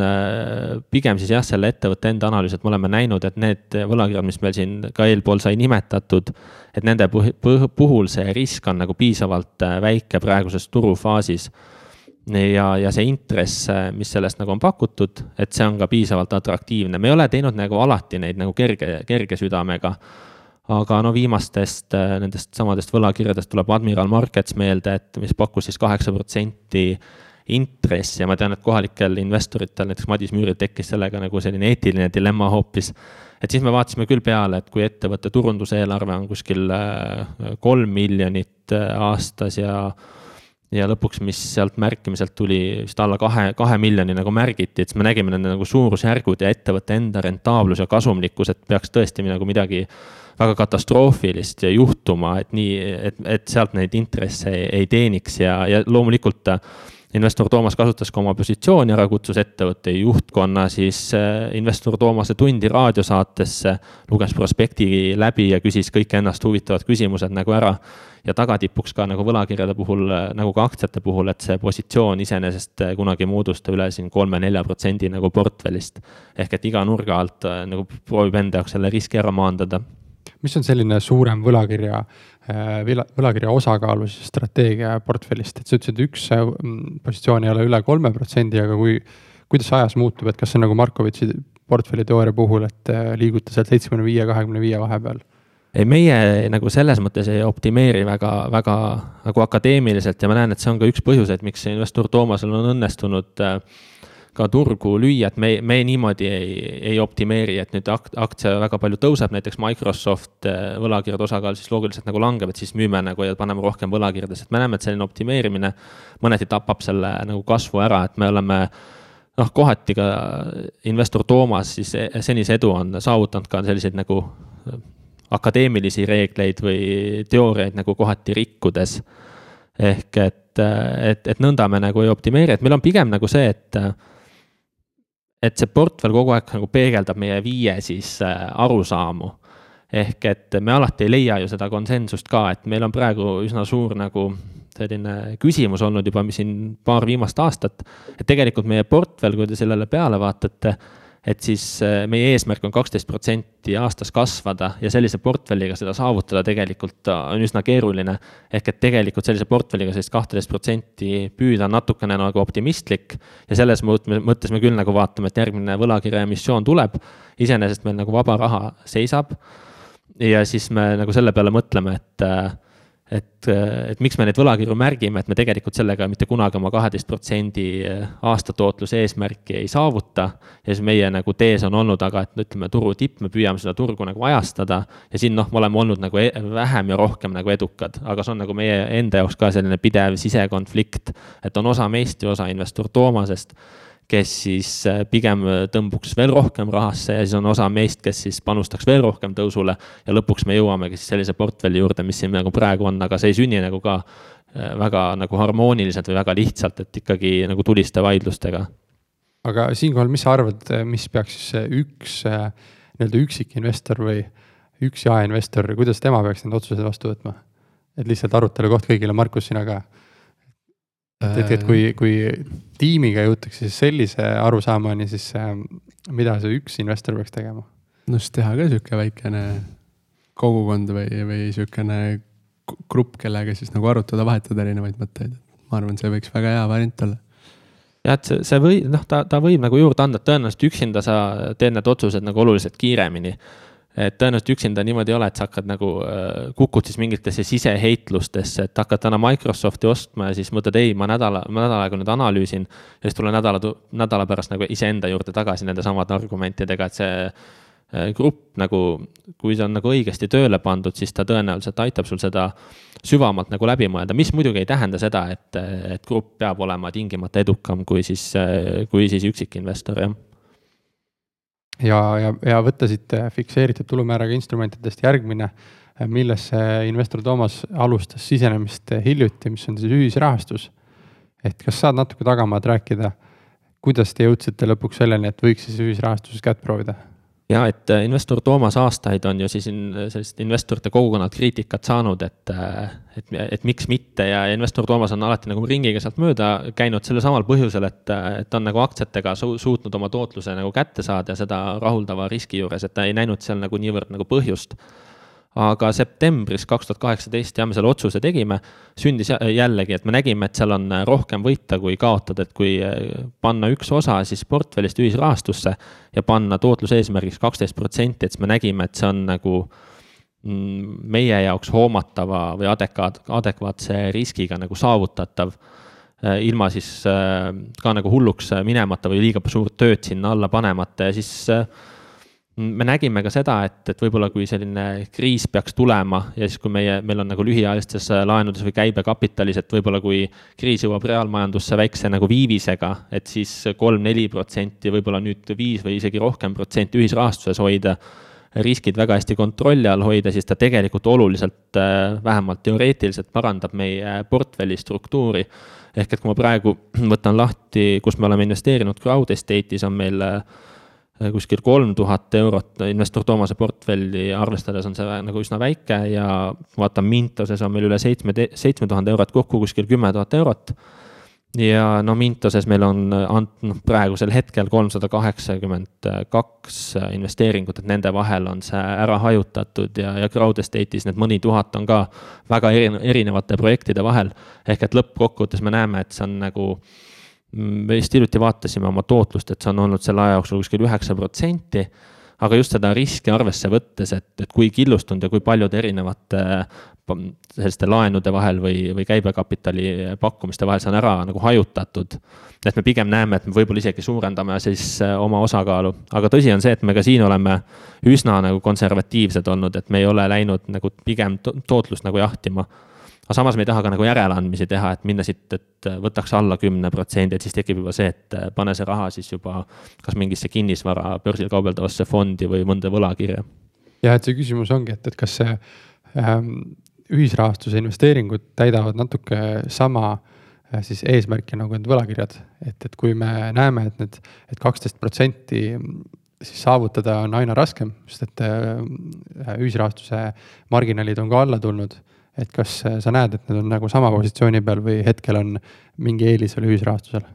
pigem siis jah, selle ettevõtte enda analüüs, et me oleme näinud, et need võlakirjad, mis meil siin ka eelpool sai nimetatud, et nende puhul see risk on nagu piisavalt väike praeguses turufaasis. Ja, ja see intress, äh, mis sellest nagu on pakutud, et see on ka piisavalt atraktiivne, me ei ole teinud nagu alati neid nagu kerge, kerge südamega aga no viimastest nendest samadest võlakirjadest tuleb Admiral Markets meelde, et mis pakkus siis kaheksa protsenti intress ja ma tean, et kohalikel investoritel, näiteks Madis Müüril tekkis sellega nagu selline eetiline dilemma hoopis. et siis me vaatasime küll peale, et kui ettevõtte turunduseelarve on kuskil äh, kolm miljonit äh, aastas ja ja lõpuks, mis sealt märkimiselt tuli vist alla kahe, kahe miljoni nagu märgiti, et siis me nägime nende nagu suurusjärgud ja ettevõtte enda rentaablus ja kasumlikkus, et peaks tõesti nagu midagi väga katastroofilist juhtuma, et nii, et, et sealt neid intresse ei, ei teeniks ja, ja loomulikult investor Toomas kasutas ka oma positsiooni ära, kutsus ettevõtte juhtkonna siis äh, investor Toomase tundi raadiosaatesse, luges prospekti läbi ja küsis kõik ennast huvitavad küsimused nagu ära. Ja tagatipuks ka nagu võlakirjade puhul, äh, nagu ka aktsiate puhul, et see positsioon iseenesest äh, kunagi ei moodusta üle siin kolme-nelja protsendi nagu portfellist. ehk et iga nurga alt nagu proovib enda jaoks selle riski ära maandada mis on selline suurem võlakirja, äh, võlakirja osakaalu siis strateegia portfellist, et sa ütlesid, üks äh, positsioon ei ole üle kolme protsendi, aga kui, kuidas see ajas muutub, et kas see on nagu Markovitši portfelli teooria puhul, et äh, liiguta sealt seitsmekümne viie, kahekümne viie vahepeal? Ei, meie nagu selles mõttes ei optimeeri väga, väga nagu akadeemiliselt ja ma näen, et see on ka üks põhjuseid, miks investor Toomasel on õnnestunud äh, ka turgu lüüa, et me, me niimoodi ei, ei optimeeri, et nüüd aktsia väga palju tõuseb, näiteks Microsoft äh, võlakirjade osakaal siis loogiliselt nagu langeb, et siis müüme nagu ja paneme rohkem võlakirjadesse, et me näeme, et selline optimeerimine mõneti tapab selle nagu kasvu ära, et me oleme noh, kohati ka investor Toomas siis e-, senise edu on saavutanud ka selliseid nagu akadeemilisi reegleid või teooriaid nagu kohati rikkudes. ehk et, et, et nõnda me nagu ei optimeeri, et meil on pigem nagu see, et et see portfell kogu aeg nagu peegeldab meie viie siis arusaamu. ehk et me alati ei leia ju seda konsensust ka, et meil on praegu üsna suur nagu selline küsimus olnud juba siin paar viimast aastat, et tegelikult meie portfell, kui te sellele peale vaatate et siis äh, meie eesmärk on kaksteist protsenti aastas kasvada ja sellise portfelliga seda saavutada tegelikult äh, on üsna keeruline. ehk et tegelikult sellise portfelliga sellist kahteteist protsenti püüda on natukene nagu optimistlik. ja selles mõttes me küll nagu vaatame, et järgmine võlakirja emissioon tuleb. iseenesest meil nagu vaba raha seisab. ja siis me nagu selle peale mõtleme, et äh, et, et miks me neid võlakirju märgime, et me tegelikult sellega mitte kunagi oma kaheteist protsendi aastatootluse eesmärki ei saavuta. ja siis meie nagu tees on olnud, aga et ütleme, turu tipp, me püüame seda turgu nagu ajastada. ja siin noh, me oleme olnud nagu e vähem ja rohkem nagu edukad, aga see on nagu meie enda jaoks ka selline pidev sisekonflikt. et on osa meist ja osa investor Toomasest kes siis äh, pigem äh, tõmbuks veel rohkem rahasse ja siis on osa meist, kes siis panustaks veel rohkem tõusule. ja lõpuks me jõuamegi siis sellise portfelli juurde, mis siin nagu praegu on, aga see ei sünni nagu ka äh, väga nagu harmooniliselt või väga lihtsalt, et ikkagi nagu tuliste vaidlustega. aga siinkohal, mis sa arvad, mis peaks siis üks nii-öelda üksikinvestor või üks jaeinvestor, kuidas tema peaks need otsused vastu võtma? et lihtsalt arutelu koht kõigile, Markus, sina ka et, et kui, kui tiimiga jõutakse siis sellise arusaamani, siis äh, mida see üks investor peaks tegema? no siis teha ka sihuke väikene kogukond või, või sihukene grupp, kellega siis nagu arutada, vahetada erinevaid mõtteid. ma arvan, see võiks väga hea variant olla jah, et see, see või noh, ta, ta võib nagu juurde anda, et tõenäoliselt üksinda sa teed need otsused nagu oluliselt kiiremini et tõenäoliselt üksinda niimoodi ei ole, et sa hakkad nagu äh,, kukud siis mingitesse siseheitlustesse, et hakkad täna Microsofti ostma ja siis mõtled, ei, ma nädala, ma nädal aega nüüd analüüsin. ja siis tulen nädala, nädala pärast nagu iseenda juurde tagasi nende samade argumentidega, et see äh, grupp nagu, kui see on nagu õigesti tööle pandud, siis ta tõenäoliselt aitab sul seda süvamalt nagu läbi mõelda, mis muidugi ei tähenda seda, et, et grupp peab olema tingimata edukam kui siis, äh, kui siis üksikinvestor, jah ja, ja, ja võtta siit äh, fikseeritud tulumääraga instrumentidest järgmine, äh, millesse investor Toomas alustas sisenemist äh, hiljuti, mis on siis ühisrahastus. et kas saad natuke tagamaad rääkida, kuidas te jõudsite lõpuks selleni, et võiks siis ühisrahastuses kätt proovida? Ja et äh, investor Toomas aastaid on ju siis sellist investorite kogukonnalt kriitikat saanud, et, äh, et, et miks mitte ja investor Toomas on alati nagu ringiga sealt mööda käinud sellel samal põhjusel, et, et ta on nagu aktsiatega su suutnud oma tootluse nagu kätte saada ja seda rahuldava riski juures, et ta ei näinud seal nagu niivõrd nagu põhjust aga septembris kaks tuhat kaheksateist ja me selle otsuse tegime, sündis jällegi, et me nägime, et seal on rohkem võita kui kaotada, et kui eh, panna üks osa siis portfellist ühisrahastusse ja panna tootluse eesmärgiks kaksteist protsenti, et siis me nägime, et see on nagu mm, meie jaoks hoomatava või adekvaat, adekvaatse riskiga nagu saavutatav eh, ilma siis eh, ka nagu hulluks minemata või liiga suurt tööd sinna alla panemata ja siis me nägime ka seda, et, et võib-olla kui selline kriis peaks tulema ja siis, kui meie, meil on nagu lühiajalistes laenudes või käibekapitalis, et võib-olla kui kriis jõuab reaalmajandusse väikse nagu viivisega, et siis kolm-neli protsenti, võib-olla nüüd viis või isegi rohkem protsenti ühisrahastuses hoida, riskid väga hästi kontrolli all hoida, siis ta tegelikult oluliselt, äh, vähemalt teoreetiliselt parandab meie portfelli struktuuri. ehk et kui ma praegu võtan lahti, kus me oleme investeerinud crowd estate'is, on meil äh, kuskil kolm tuhat eurot investor Toomase portfelli arvestades on see nagu üsna väike ja vaatan Mintoses on meil üle seitsme, seitsme tuhande eurot kokku kuskil kümme tuhat eurot. ja no Mintoses meil on ant-, noh praegusel hetkel kolmsada kaheksakümmend kaks investeeringut, et nende vahel on see ära hajutatud ja, ja crowd estate'is need mõni tuhat on ka väga erinevate projektide vahel. ehk et lõppkokkuvõttes me näeme, et see on nagu me just hiljuti vaatasime oma tootlust, et see on olnud selle aja jooksul kuskil üheksa protsenti. aga just seda riski arvesse võttes, et, et kui killustunud ja kui paljude erinevate selliste laenude vahel või, või käibekapitali pakkumiste vahel see on ära nagu hajutatud. et me pigem näeme, et me võib-olla isegi suurendame siis äh, oma osakaalu, aga tõsi on see, et me ka siin oleme üsna nagu konservatiivsed olnud, et me ei ole läinud nagu pigem tootlust nagu jahtima aga samas me ei taha ka nagu järeleandmisi teha, et minna siit, et võtaks alla kümne protsendi, et siis tekib juba see, et pane see raha siis juba kas mingisse kinnisvara börsil kaubeldavasse fondi või mõnda võlakirja. jah, et see küsimus ongi, et, et kas see ähm, ühisrahastuse investeeringud täidavad natuke sama äh, siis eesmärki nagu need võlakirjad, et, et kui me näeme, et need et, et kaksteist protsenti siis saavutada on aina raskem, sest et äh, ühisrahastuse marginaalid on ka alla tulnud et kas äh, sa näed, et need on nagu sama positsiooni peal või hetkel on mingi eelis veel ühisrahastusel?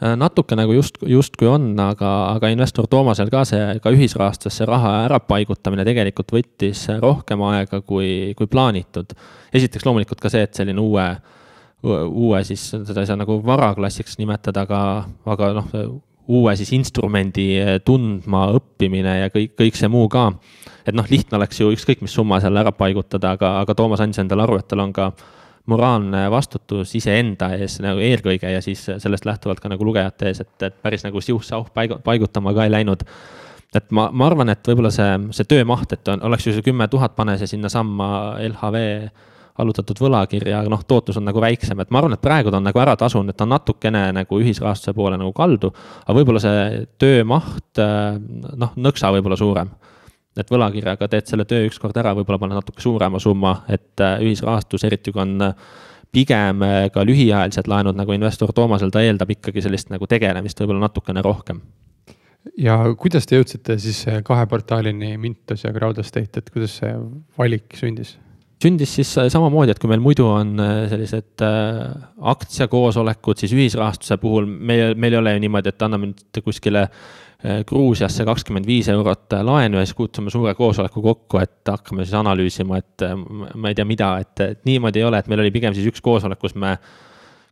Äh, natuke nagu just, justkui on, aga, aga investor Toomasel ka see, ka ühisrahastusse raha ärapaigutamine tegelikult võttis rohkem aega kui, kui plaanitud. esiteks loomulikult ka see, et selline uue, uue siis, seda ei saa nagu varaklassiks nimetada, aga, aga noh, uue siis instrumendi tundma õppimine ja kõik, kõik see muu ka et noh, lihtne oleks ju ükskõik mis summa seal ära paigutada, aga, aga Toomas andis endale aru, et tal on ka moraalne vastutus iseenda ees nagu eelkõige ja siis sellest lähtuvalt ka nagu lugejate ees, et, et päris nagu siuh-sauh paigutama ka ei läinud. et ma, ma arvan, et võib-olla see, see töömaht, et on, oleks ju see kümme tuhat, pane see sinnasamma LHV allutatud võlakirja, noh, tootlus on nagu väiksem, et ma arvan, et praegu ta on nagu ära tasunud, et ta on natukene nagu ühisrahastuse poole nagu kaldu. aga võib-olla see töömaht, noh, nõksa võib-olla suurem et võlakirjaga teed selle töö ükskord ära, võib-olla paned natuke suurema summa, et äh, ühisrahastus, eriti kui on äh, pigem äh, ka lühiajalised laenud nagu investor Toomasel, ta eeldab ikkagi sellist nagu tegelemist võib-olla natukene rohkem. ja kuidas te jõudsite siis kahe portaalini, Mintos ja Crowd Estate, et kuidas see valik sündis? sündis siis samamoodi, et kui meil muidu on sellised aktsiakoosolekud, siis ühisrahastuse puhul meil, meil ei ole ju niimoodi, et anname nüüd kuskile Gruusiasse kakskümmend viis eurot laenu ja siis kutsume suure koosoleku kokku, et hakkame siis analüüsima, et ma ei tea, mida, et, et niimoodi ei ole, et meil oli pigem siis üks koosolek, kus me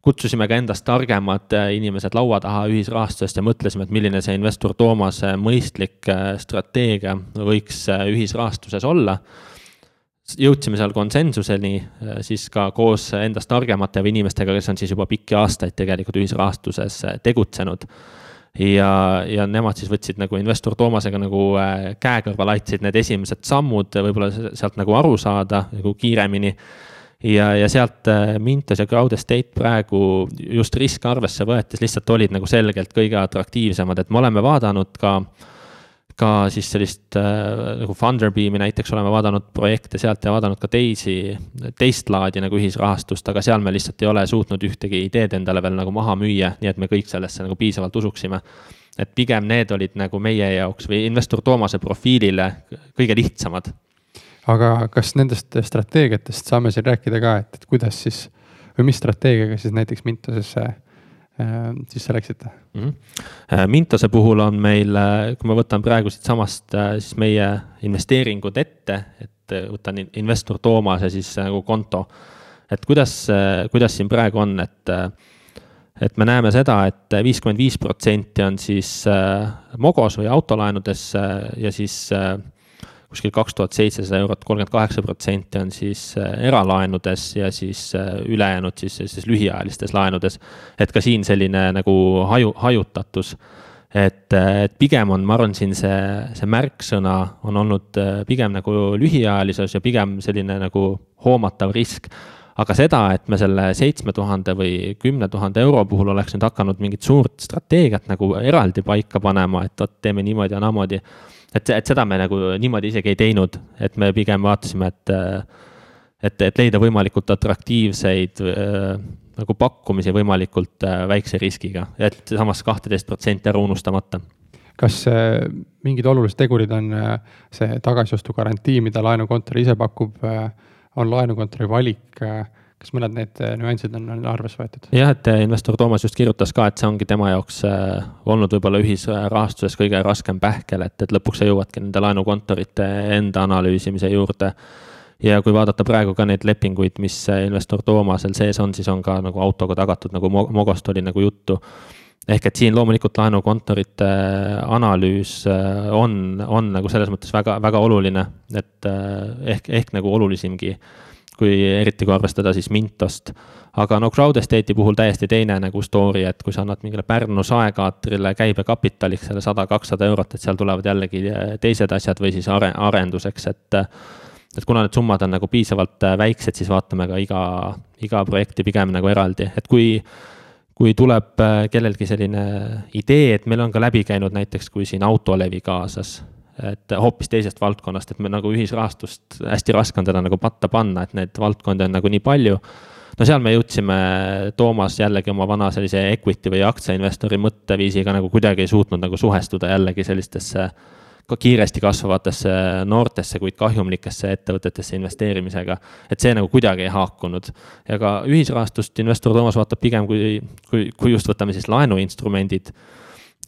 kutsusime ka endast targemad äh, inimesed laua taha ühisrahastusest ja mõtlesime, et milline see investor Toomase mõistlik äh, strateegia võiks äh, ühisrahastuses olla. jõudsime seal konsensuseni siis ka koos endast targemate inimestega, kes on siis juba pikki aastaid tegelikult ühisrahastuses tegutsenud ja, ja nemad siis võtsid nagu investor Toomasega nagu käe kõrval, aitasid need esimesed sammud võib-olla sealt nagu aru saada nagu kiiremini. Ja, ja sealt äh, Mintos ja Crowd Estate praegu just riske arvesse võetes lihtsalt olid nagu selgelt kõige atraktiivsemad, et me oleme vaadanud ka ka siis sellist äh, nagu Funderbeami näiteks oleme vaadanud projekte sealt ja vaadanud ka teisi, teist laadi nagu ühisrahastust, aga seal me lihtsalt ei ole suutnud ühtegi ideed endale veel nagu maha müüa, nii et me kõik sellesse nagu piisavalt usuksime. et pigem need olid nagu meie jaoks või investor Toomase profiilile kõige lihtsamad aga kas nendest strateegiatest saame siin rääkida ka, et, et kuidas siis või mis strateegiaga siis näiteks Mintosesse äh, sisse läksite mm? -hmm. Mintose puhul on meil, äh, kui ma võtan praegu siitsamast siis meie investeeringud ette, et võtan investor Toomase siis nagu konto. et kuidas, kuidas siin praegu on, et, et me näeme seda et, et viiskümmend viis protsenti on siis Mogos või autolaenudes ja siis kuskil kaks tuhat seitsesada eurot, kolmkümmend kaheksa protsenti on siis äh, eralaenudes ja siis äh, ülejäänud siis, siis lühiajalistes laenudes. et ka siin selline nagu haju, hajutatus. et, äh, et pigem on, ma arvan, siin see, see märksõna on olnud pigem nagu lühiajalisus ja pigem selline nagu hoomatav risk aga seda, et me selle seitsme tuhande või kümne tuhande euro puhul oleks nüüd hakanud mingit suurt strateegiat nagu eraldi paika panema, et vot teeme niimoodi ja naamoodi et, et seda me nagu niimoodi isegi ei teinud, et me pigem vaatasime, et, et, et leida võimalikult atraktiivseid äh, nagu pakkumisi võimalikult äh, väikse riskiga, et samas kahteteist protsenti ära unustamata. Kas äh, mingid olulised tegurid on see tagasiostugarantii, mida laenukontor ise pakub, on laenukontori valik kas mõned need äh, nüansid on, on arvesse võetud? jah, et äh, investor Toomas just kirjutas ka, et see ongi tema jaoks äh, olnud võib-olla ühisrahastuses kõige raskem pähkel, et, et lõpuks sa jõuadki nende laenukontorite enda analüüsimise juurde. ja kui vaadata praegu ka neid lepinguid, mis investor Toomasel sees on, siis on ka nagu autoga tagatud, nagu Mogost oli nagu juttu ehk et siin loomulikult laenukontorite analüüs on, on nagu selles mõttes väga, väga oluline, et ehk, ehk nagu olulisimgi kui eriti kui arvestada siis Mintost. aga no Crowd Estate'i puhul täiesti teine nagu story, et kui sa annad mingile Pärnu saekaatrile käibekapitaliks selle sada, kakssada eurot, et seal tulevad jällegi teised asjad või siis are-, arenduseks, et et kuna need summad on nagu piisavalt väiksed, siis vaatame ka iga, iga projekti pigem nagu eraldi, et kui kui tuleb kellelgi selline idee, et meil on ka läbi käinud näiteks, kui siin autolevi kaasas et hoopis teisest valdkonnast, et me nagu ühisrahastust, hästi raske on teda nagu patta panna, et neid valdkondi on nagu nii palju. no seal me jõudsime, Toomas jällegi oma vana sellise equity või aktsiainvestori mõtteviisiga nagu kuidagi ei suutnud nagu suhestuda jällegi sellistesse ka kiiresti kasvavatesse noortesse, kuid kahjumlikesse ettevõtetesse investeerimisega. et see nagu kuidagi ei haakunud. ja ka ühisrahastust investor Toomas vaatab pigem kui, kui, kui just võtame siis laenuinstrumendid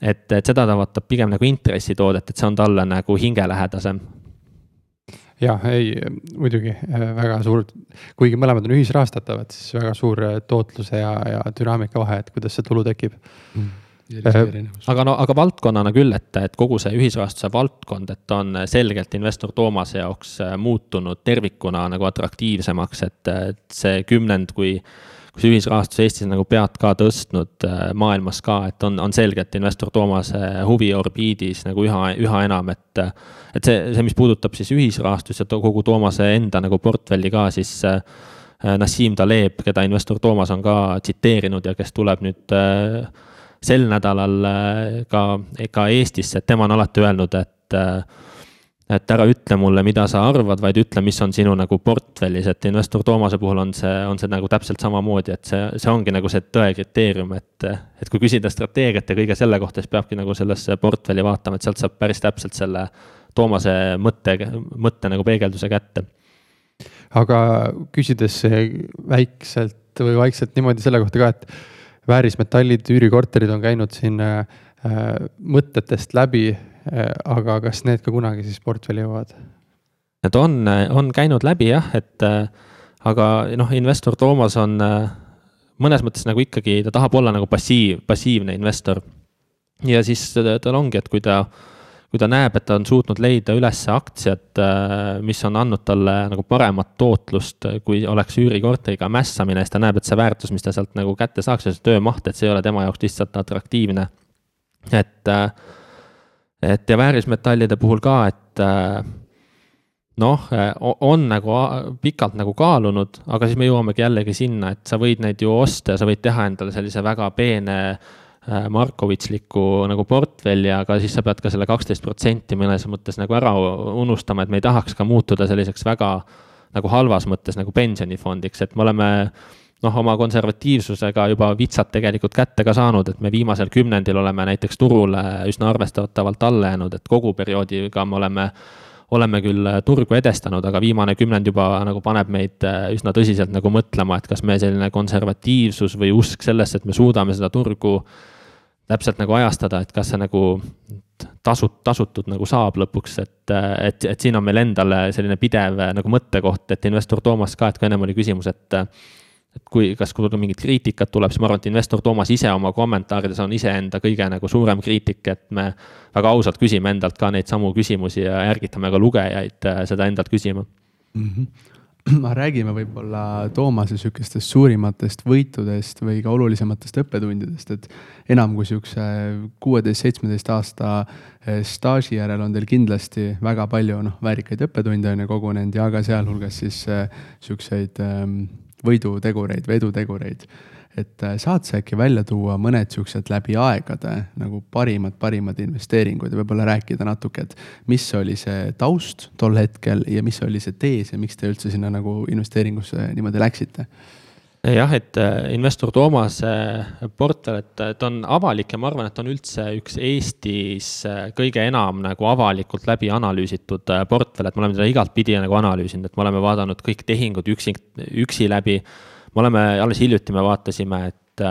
et, et seda ta vaatab pigem nagu intressitoodet, et see on talle nagu hingelähedasem jah, ei muidugi äh, väga suur, kuigi mõlemad on ühisrahastatavad, siis väga suur äh, tootluse ja, ja dünaamika vahe, et kuidas see tulu tekib. Mm aga no, aga valdkonnana küll, et, et kogu see ühisrahastuse valdkond, et on selgelt investor Toomase jaoks muutunud tervikuna nagu atraktiivsemaks, et, et see kümnend, kui ühisrahastus Eestis nagu pead ka tõstnud äh, maailmas ka, et on, on selgelt investor Toomase huvi orbiidis nagu üha, üha enam, et. et see, see, mis puudutab siis ühisrahastust ja kogu Toomase enda nagu portfelli ka, siis äh, Nassim Taleb, keda investor Toomas on ka tsiteerinud ja kes tuleb nüüd äh, sel nädalal ka, ka Eestisse, et tema on alati öelnud, et et ära ütle mulle, mida sa arvad, vaid ütle, mis on sinu nagu portfellis, et investor Toomase puhul on see, on see nagu täpselt samamoodi, et see, see ongi nagu see tõe kriteerium, et. et kui küsida strateegiat ja kõige selle kohta, siis peabki nagu sellesse portfelli vaatama, et sealt saab päris täpselt selle Toomase mõtte, mõtte nagu peegelduse kätte aga küsides väikselt või vaikselt niimoodi selle kohta ka, et väärismetallid, üürikorterid on käinud siin äh, mõtetest läbi äh,. Aga kas need ka kunagi siis portfelli jõuavad? Need on, on käinud läbi jah, et äh, aga noh, investor Toomas on äh, mõnes mõttes nagu ikkagi, ta tahab olla nagu passiiv, passiivne investor. ja siis tal ongi, et kui ta kui ta näeb, et ta on suutnud leida üles aktsiad, äh, mis on andnud talle nagu paremat tootlust, kui oleks üürikorteriga mässamine, siis ta näeb, et see väärtus, mis ta sealt nagu kätte saaks see töömaht, et see ei ole tema jaoks lihtsalt atraktiivne. et, äh, et ja väärismetallide puhul ka, et äh, noh, on nagu pikalt nagu kaalunud, aga siis me jõuamegi jällegi sinna, et sa võid neid ju osta ja sa võid teha endale sellise väga peene Äh, Markovitšlikku nagu portfelli, aga siis sa pead ka selle kaksteist protsenti mõnes mõttes nagu ära unustama, et me ei tahaks ka muutuda selliseks väga nagu halvas mõttes nagu pensionifondiks, et me oleme noh, oma konservatiivsusega juba vitsad tegelikult kätte ka saanud, et me viimasel kümnendil oleme näiteks turule üsna arvestatavalt alla jäänud, et kogu perioodiga me oleme oleme küll turgu edestanud, aga viimane kümnend juba nagu paneb meid äh, üsna tõsiselt nagu mõtlema, et kas me selline konservatiivsus või usk sellesse, et me suudame seda turgu täpselt nagu ajastada, et kas see nagu tasut-, tasutud nagu saab lõpuks, et, et, et siin on meil endal selline pidev nagu mõttekoht, et investor Toomas ka, et kui ennem oli küsimus, et et kui, kas kui mingit kriitikat tuleb, siis ma arvan, et investor Toomas ise oma kommentaarides on iseenda kõige nagu suurem kriitik, et me väga ausalt küsime endalt ka neid samu küsimusi ja ärgitame ka lugejaid äh, seda endalt küsima mm. -hmm räägime võib-olla Toomase sihukestest suurimatest võitudest või ka olulisematest õppetundidest, et enam kui sihukese kuueteist, seitsmeteist aasta eh, staaži järel on teil kindlasti väga palju noh, väärikaid õppetunde on ju kogunenud ja ka sealhulgas siis eh, sihukeseid ehm, võidutegureid või edutegureid et äh, saad sa äkki välja tuua mõned siuksed läbi aegade nagu parimad, parimad investeeringud ja võib-olla rääkida natuke, et mis oli see taust tol hetkel ja mis oli see tees ja miks te üldse sinna nagu investeeringusse niimoodi läksite? Jah, et äh, investor Toomase portfell, et ta on avalik ja ma arvan, et on üldse üks Eestis äh, kõige enam nagu avalikult läbi analüüsitud portfell, et me oleme teda igatpidi nagu analüüsinud, et me oleme vaadanud kõik tehingud üksi, üksi läbi. Me oleme, alles hiljuti me vaatasime, et,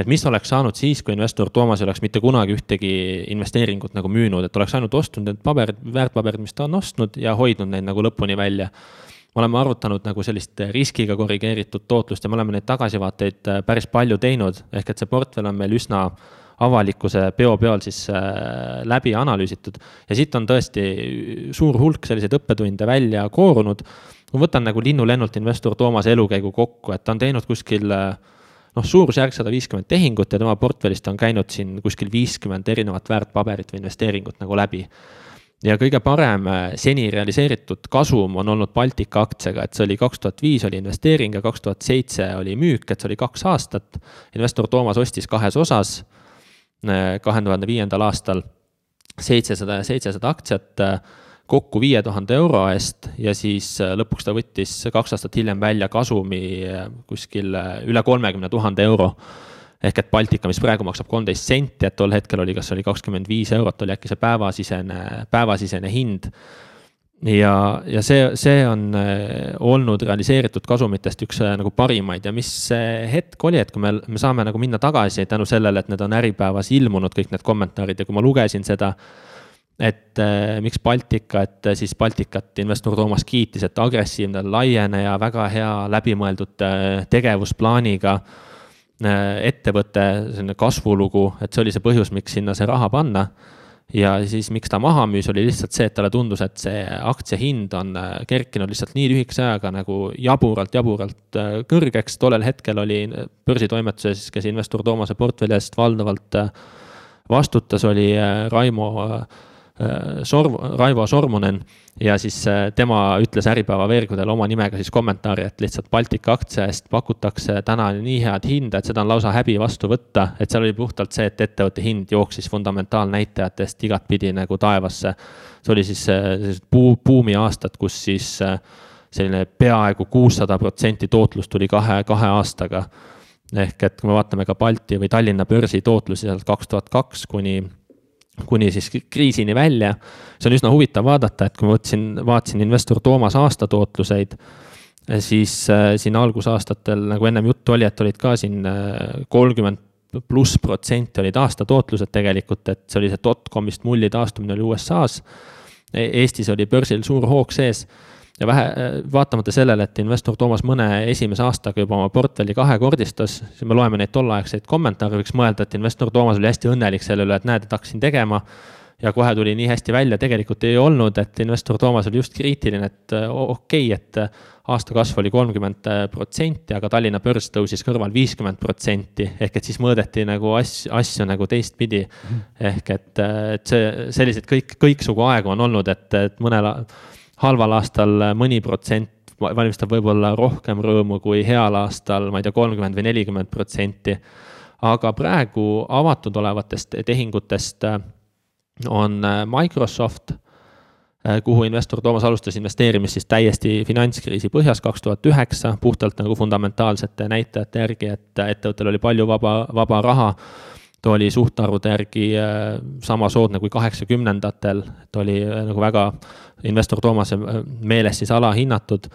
et mis oleks saanud siis, kui investor Toomas ei oleks mitte kunagi ühtegi investeeringut nagu müünud, et oleks ainult ostnud need paberid, väärtpaberid, mis ta on ostnud ja hoidnud neid nagu lõpuni välja me oleme arvutanud nagu sellist riskiga korrigeeritud tootlust ja me oleme neid tagasivaateid äh, päris palju teinud, ehk et see portfell on meil üsna avalikkuse peo peal siis äh, läbi analüüsitud. ja siit on tõesti suur hulk selliseid õppetunde välja koorunud ma võtan nagu linnulennult investor Toomase elukäigu kokku, et ta on teinud kuskil noh, suurusjärk sada viiskümmend tehingut ja tema portfellist on käinud siin kuskil viiskümmend erinevat väärtpaberit või investeeringut nagu läbi. Ja kõige parem äh, seni realiseeritud kasum on olnud Baltika aktsiaga, et see oli kaks tuhat viis oli investeering ja kaks tuhat seitse oli müük, et see oli kaks aastat. investor Toomas ostis kahes osas äh, kahe tuhande viiendal aastal seitsesada ja seitsesada aktsiat äh, kokku viie tuhande euro eest ja siis lõpuks ta võttis kaks aastat hiljem välja kasumi kuskil üle kolmekümne tuhande euro. Ehk et Baltika, mis praegu maksab kolmteist senti, et tol hetkel oli, kas oli kakskümmend viis eurot, oli äkki see päevasisene, päevasisene hind. ja, ja see, see on olnud realiseeritud kasumitest üks nagu parimaid ja mis hetk oli, et kui me, me saame nagu minna tagasi tänu sellele, et need on Äripäevas ilmunud, kõik need kommentaarid ja kui ma lugesin seda et äh, miks Baltika, et äh, siis Baltikat investor Toomas kiitis, et agressiivne, laieneja, väga hea läbimõeldud tegevusplaaniga äh, ettevõte, selline kasvulugu, et see oli see põhjus, miks sinna see raha panna. ja siis, miks ta maha müüs, oli lihtsalt see, et talle tundus, et see aktsia hind on äh, kerkinud lihtsalt nii lühikese ajaga nagu jaburalt, jaburalt äh, kõrgeks. tollel hetkel oli börsitoimetuses, kes investor Toomase portfelli eest valdavalt vastutas, oli Raimo Äh, Sorv-, Raivo Sormunen ja siis äh, tema ütles Äripäeva veergudel oma nimega siis kommentaari, et lihtsalt Baltika aktsia eest pakutakse täna nii head hinda, et seda on lausa häbi vastu võtta, et seal oli puhtalt see, et ettevõtte hind jooksis fundamentaalnäitajatest igatpidi nagu taevasse. see oli siis äh, sellised buu-, buumiaastad, kus siis selline peaaegu kuussada protsenti tootlus tuli kahe, kahe aastaga. ehk et kui me vaatame ka Balti või Tallinna börsi tootlusi sealt kaks tuhat kaks kuni kuni siis kriisini välja. see on üsna huvitav vaadata, et kui ma võtsin, vaatasin investor Toomas aastatootluseid, siis siin algusaastatel, nagu ennem juttu oli, et olid ka siin kolmkümmend pluss protsenti olid aastatootlused tegelikult, et see oli see dotcom'ist mulli taastumine oli USA-s. E-, Eestis oli börsil suur hoog sees ja vähe, vaatamata sellele, et investor Toomas mõne esimese aastaga juba oma portfelli kahekordistas, siis me loeme neid tolleaegseid kommentaare, võiks mõelda, et investor Toomas oli hästi õnnelik selle üle, et näed, et hakkasin tegema ja kohe tuli nii hästi välja, tegelikult ei olnud, et investor Toomas oli just kriitiline, et okei okay,, et aasta kasv oli kolmkümmend protsenti, aga Tallinna börs tõusis kõrval viiskümmend protsenti, ehk et siis mõõdeti nagu asju, asju nagu teistpidi. ehk et, et see, selliseid kõik, kõiksugu aegu on olnud, et, et mõnel halval aastal mõni protsent valmistab võib-olla rohkem rõõmu kui heal aastal, ma ei tea, kolmkümmend või nelikümmend protsenti. aga praegu avatud olevatest tehingutest on Microsoft Äh, kuhu investor Toomas alustas investeerimist siis täiesti finantskriisi põhjas kaks tuhat üheksa, puhtalt nagu fundamentaalsete näitajate järgi, et ettevõttel oli palju vaba, vaba raha. Ta oli suhtarvude järgi äh, sama soodne kui kaheksakümnendatel, ta oli äh, nagu väga investor Toomase meeles siis alahinnatud.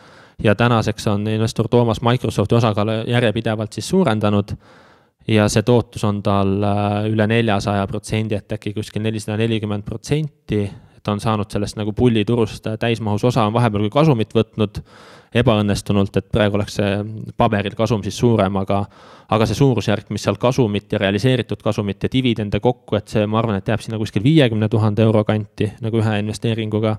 ja tänaseks on investor Toomas Microsofti osakaalu järjepidevalt siis suurendanud. Ja see tootlus on tal üle neljasaja protsendi, et äkki kuskil nelisada nelikümmend protsenti. Ta on saanud sellest nagu pulliturust täismahus osa, on vahepeal ka kasumit võtnud ebaõnnestunult, et praegu oleks see paberil kasum siis suurem, aga aga see suurusjärk, mis seal kasumit ja realiseeritud kasumit ja dividende kokku, et see, ma arvan, et jääb sinna kuskil viiekümne tuhande euro kanti nagu ühe investeeringuga.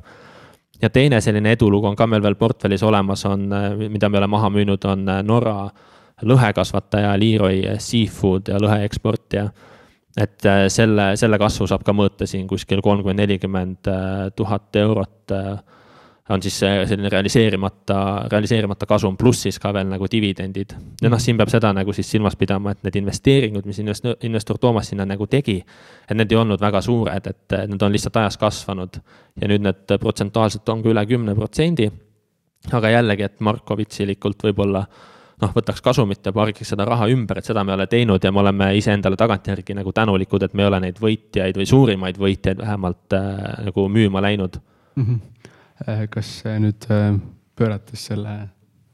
ja teine selline edulugu on ka meil veel portfellis olemas, on, mida me oleme maha müünud, on Norra lõhekasvataja Leroy Seafood ja lõhe eksportija et äh, selle, selle kasvu saab ka mõõta siin kuskil kolmkümmend, nelikümmend äh, tuhat eurot äh, on siis selline realiseerimata, realiseerimata kasum, pluss siis ka veel nagu dividendid. ja noh, siin peab seda nagu siis silmas pidama, et need investeeringud, mis investor, investor Toomas sinna nagu tegi, et need ei olnud väga suured, et need on lihtsalt ajas kasvanud. ja nüüd need protsentuaalselt on ka üle kümne protsendi. aga jällegi, et Markovitsilikult võib-olla noh, võtaks kasumit ja pargiks seda raha ümber, et seda me ei ole teinud ja me oleme iseendale tagantjärgi nagu tänulikud, et me ei ole neid võitjaid või suurimaid võitjaid vähemalt äh, nagu müüma läinud mm. -hmm. Kas nüüd äh, pöörates selle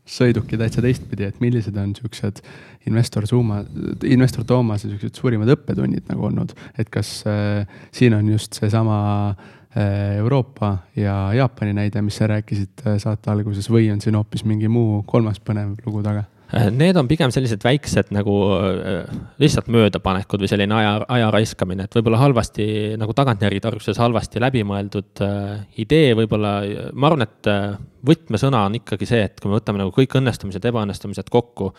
sõiduki täitsa teistpidi, et millised on siuksed investor Zooma, investor Toomase siuksed suurimad õppetunnid nagu olnud, et kas äh, siin on just seesama äh, Euroopa ja Jaapani näide, mis sa rääkisid äh, saate alguses või on siin hoopis mingi muu kolmas põnev lugu taga? Äh, need on pigem sellised väiksed nagu äh, lihtsalt möödapanekud või selline aja, aja raiskamine, et võib-olla halvasti nagu tagantjärgi tarkuses halvasti läbimõeldud äh, idee, võib-olla ma arvan, et võtmesõna on ikkagi see, et kui me võtame nagu kõik õnnestumised, ebaõnnestumised kokku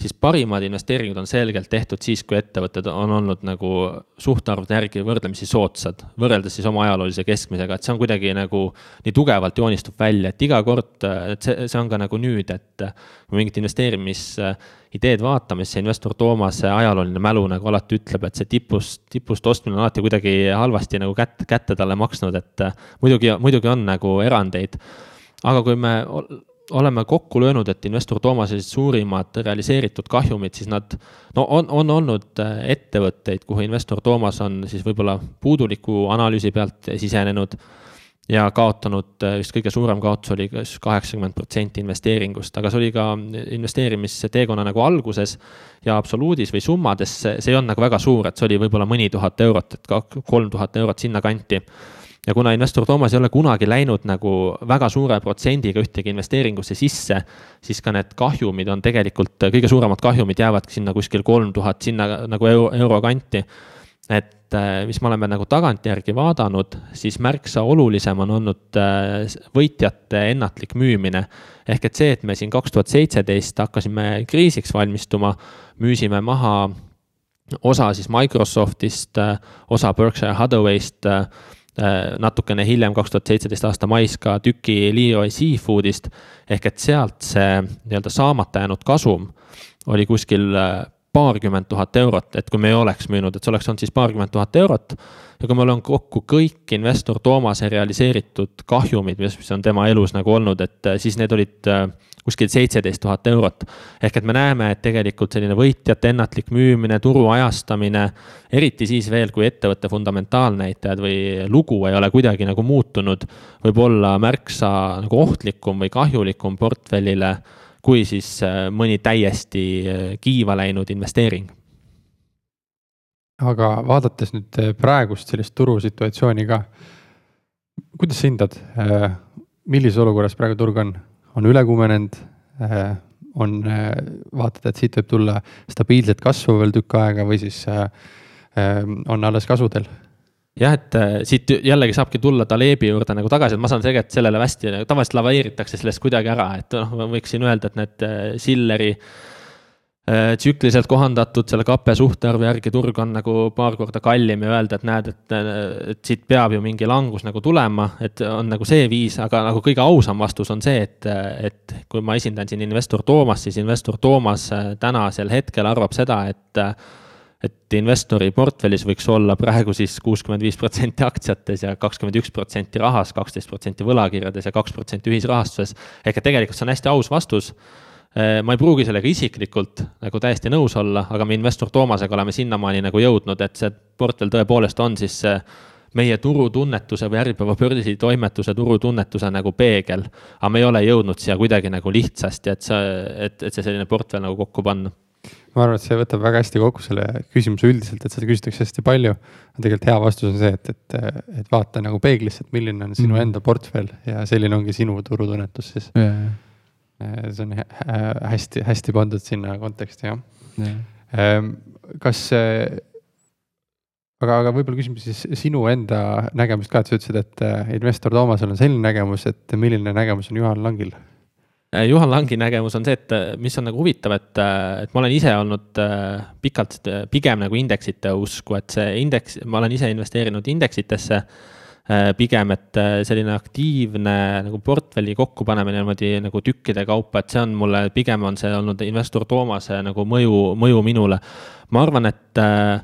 siis parimad investeeringud on selgelt tehtud siis, kui ettevõtted on olnud nagu suhtarvude järgi võrdlemisi soodsad, võrreldes siis oma ajaloolise keskmisega, et see on kuidagi nagu nii tugevalt joonistub välja, et iga kord, et see, see on ka nagu nüüd, et kui mingit investeerimisideed vaatame, siis see investor Toomase ajalooline mälu nagu alati ütleb, et see tipust, tipust ostmine on alati kuidagi halvasti nagu kätt, kätte talle maksnud, et muidugi, muidugi on nagu erandeid. aga kui me oleme kokku löönud, et investor Toomase suurimad realiseeritud kahjumid, siis nad, no on, on olnud äh, ettevõtteid, kuhu investor Toomas on siis võib-olla puuduliku analüüsi pealt sisenenud ja kaotanud, äh, vist kõige suurem kaotus oli kas kaheksakümmend protsenti investeeringust, aga see oli ka investeerimisteekonna nagu alguses ja absoluudis või summades see, see ei olnud nagu väga suur, et see oli võib-olla mõni tuhat eurot, et kolm tuhat eurot sinnakanti ja kuna investor Toomas ei ole kunagi läinud nagu väga suure protsendiga ühtegi investeeringusse sisse, siis ka need kahjumid on tegelikult, kõige suuremad kahjumid jäävadki sinna kuskil kolm tuhat sinna nagu euro, euro kanti. et äh, mis me oleme nagu tagantjärgi vaadanud, siis märksa olulisem on olnud äh, võitjate ennatlik müümine. ehk et see, et me siin kaks tuhat seitseteist hakkasime kriisiks valmistuma, müüsime maha osa siis Microsoftist, äh, osa Berkshire Hathaway'st natukene hiljem, kaks tuhat seitseteist aasta mais ka tüki Leroy Seafoodist. ehk et sealt see nii-öelda saamata jäänud kasum oli kuskil äh, paarkümmend tuhat eurot, et kui me ei oleks müünud, et see oleks olnud siis paarkümmend tuhat eurot. ja kui ma loen kokku kõik investor Toomase realiseeritud kahjumid, mis, mis on tema elus nagu olnud, et äh, siis need olid äh, kuskil seitseteist tuhat eurot. ehk et me näeme, et tegelikult selline võitjate ennatlik müümine, turu ajastamine, eriti siis veel, kui ettevõtte fundamentaalnäitajad või lugu ei ole kuidagi nagu muutunud, võib olla märksa nagu ohtlikum või kahjulikum portfellile kui siis äh, mõni täiesti äh, kiiva läinud investeering. aga vaadates nüüd äh, praegust sellist turusituatsiooni ka, kuidas sa hindad, millises olukorras praegu turg on, on üle kuumenenud, on, vaatad, et siit võib tulla stabiilset kasvu veel tükk aega või siis on alles kasvudel jah, et äh, siit jällegi saabki tulla Talebi juurde nagu tagasi, et ma saan tegelikult sellele hästi, nagu tavaliselt laveeritakse sellest kuidagi ära, et noh, ma võiksin öelda, et need äh, Silleri äh, tsükliliselt kohandatud selle kape suhtarvu järgi turg on nagu paar korda kallim ja öelda, et näed, et, et siit peab ju mingi langus nagu tulema, et on nagu see viis, aga nagu kõige ausam vastus on see, et, et kui ma esindan siin investor Toomast, siis investor Toomas tänasel hetkel arvab seda, et et investori portfellis võiks olla praegu siis kuuskümmend viis protsenti aktsiates ja kakskümmend üks protsenti rahas, kaksteist protsenti võlakirjades ja kaks protsenti ühisrahastuses. ehk et tegelikult see on hästi aus vastus. Eh, ma ei pruugi sellega isiklikult nagu täiesti nõus olla, aga me investor Toomasega oleme sinnamaani nagu jõudnud, et see portfell tõepoolest on siis see meie turutunnetuse või Äripäeva börsitoimetuse turutunnetuse nagu peegel. aga me ei ole jõudnud siia kuidagi nagu lihtsasti, et see, et, et see selline portfell nagu kokku panna ma arvan, et see võtab väga hästi kokku selle küsimuse üldiselt, et seda küsitakse hästi palju. tegelikult hea vastus on see, et, et, et vaata nagu peeglisse, et milline on sinu mm. enda portfell ja selline ongi sinu turutunnetus siis. Yeah.. see on hästi-hästi pandud sinna konteksti jah. Yeah.. kas, aga, aga võib-olla küsime siis sinu enda nägemust ka, et sa ütlesid, et äh, investor Toomasel on selline nägemus, et milline nägemus on Juhan Langil Juhan Langi nägemus on see, et äh, mis on nagu huvitav, et, äh, et ma olen ise olnud pikalt pigem nagu indeksite usku, et see indeks, ma olen ise investeerinud indeksitesse pigem, et selline aktiivne nagu portfelli kokkupanemine niimoodi nagu tükkide kaupa, et see on mulle, pigem on see olnud investor Toomase nagu mõju, mõju minule. ma arvan, et äh,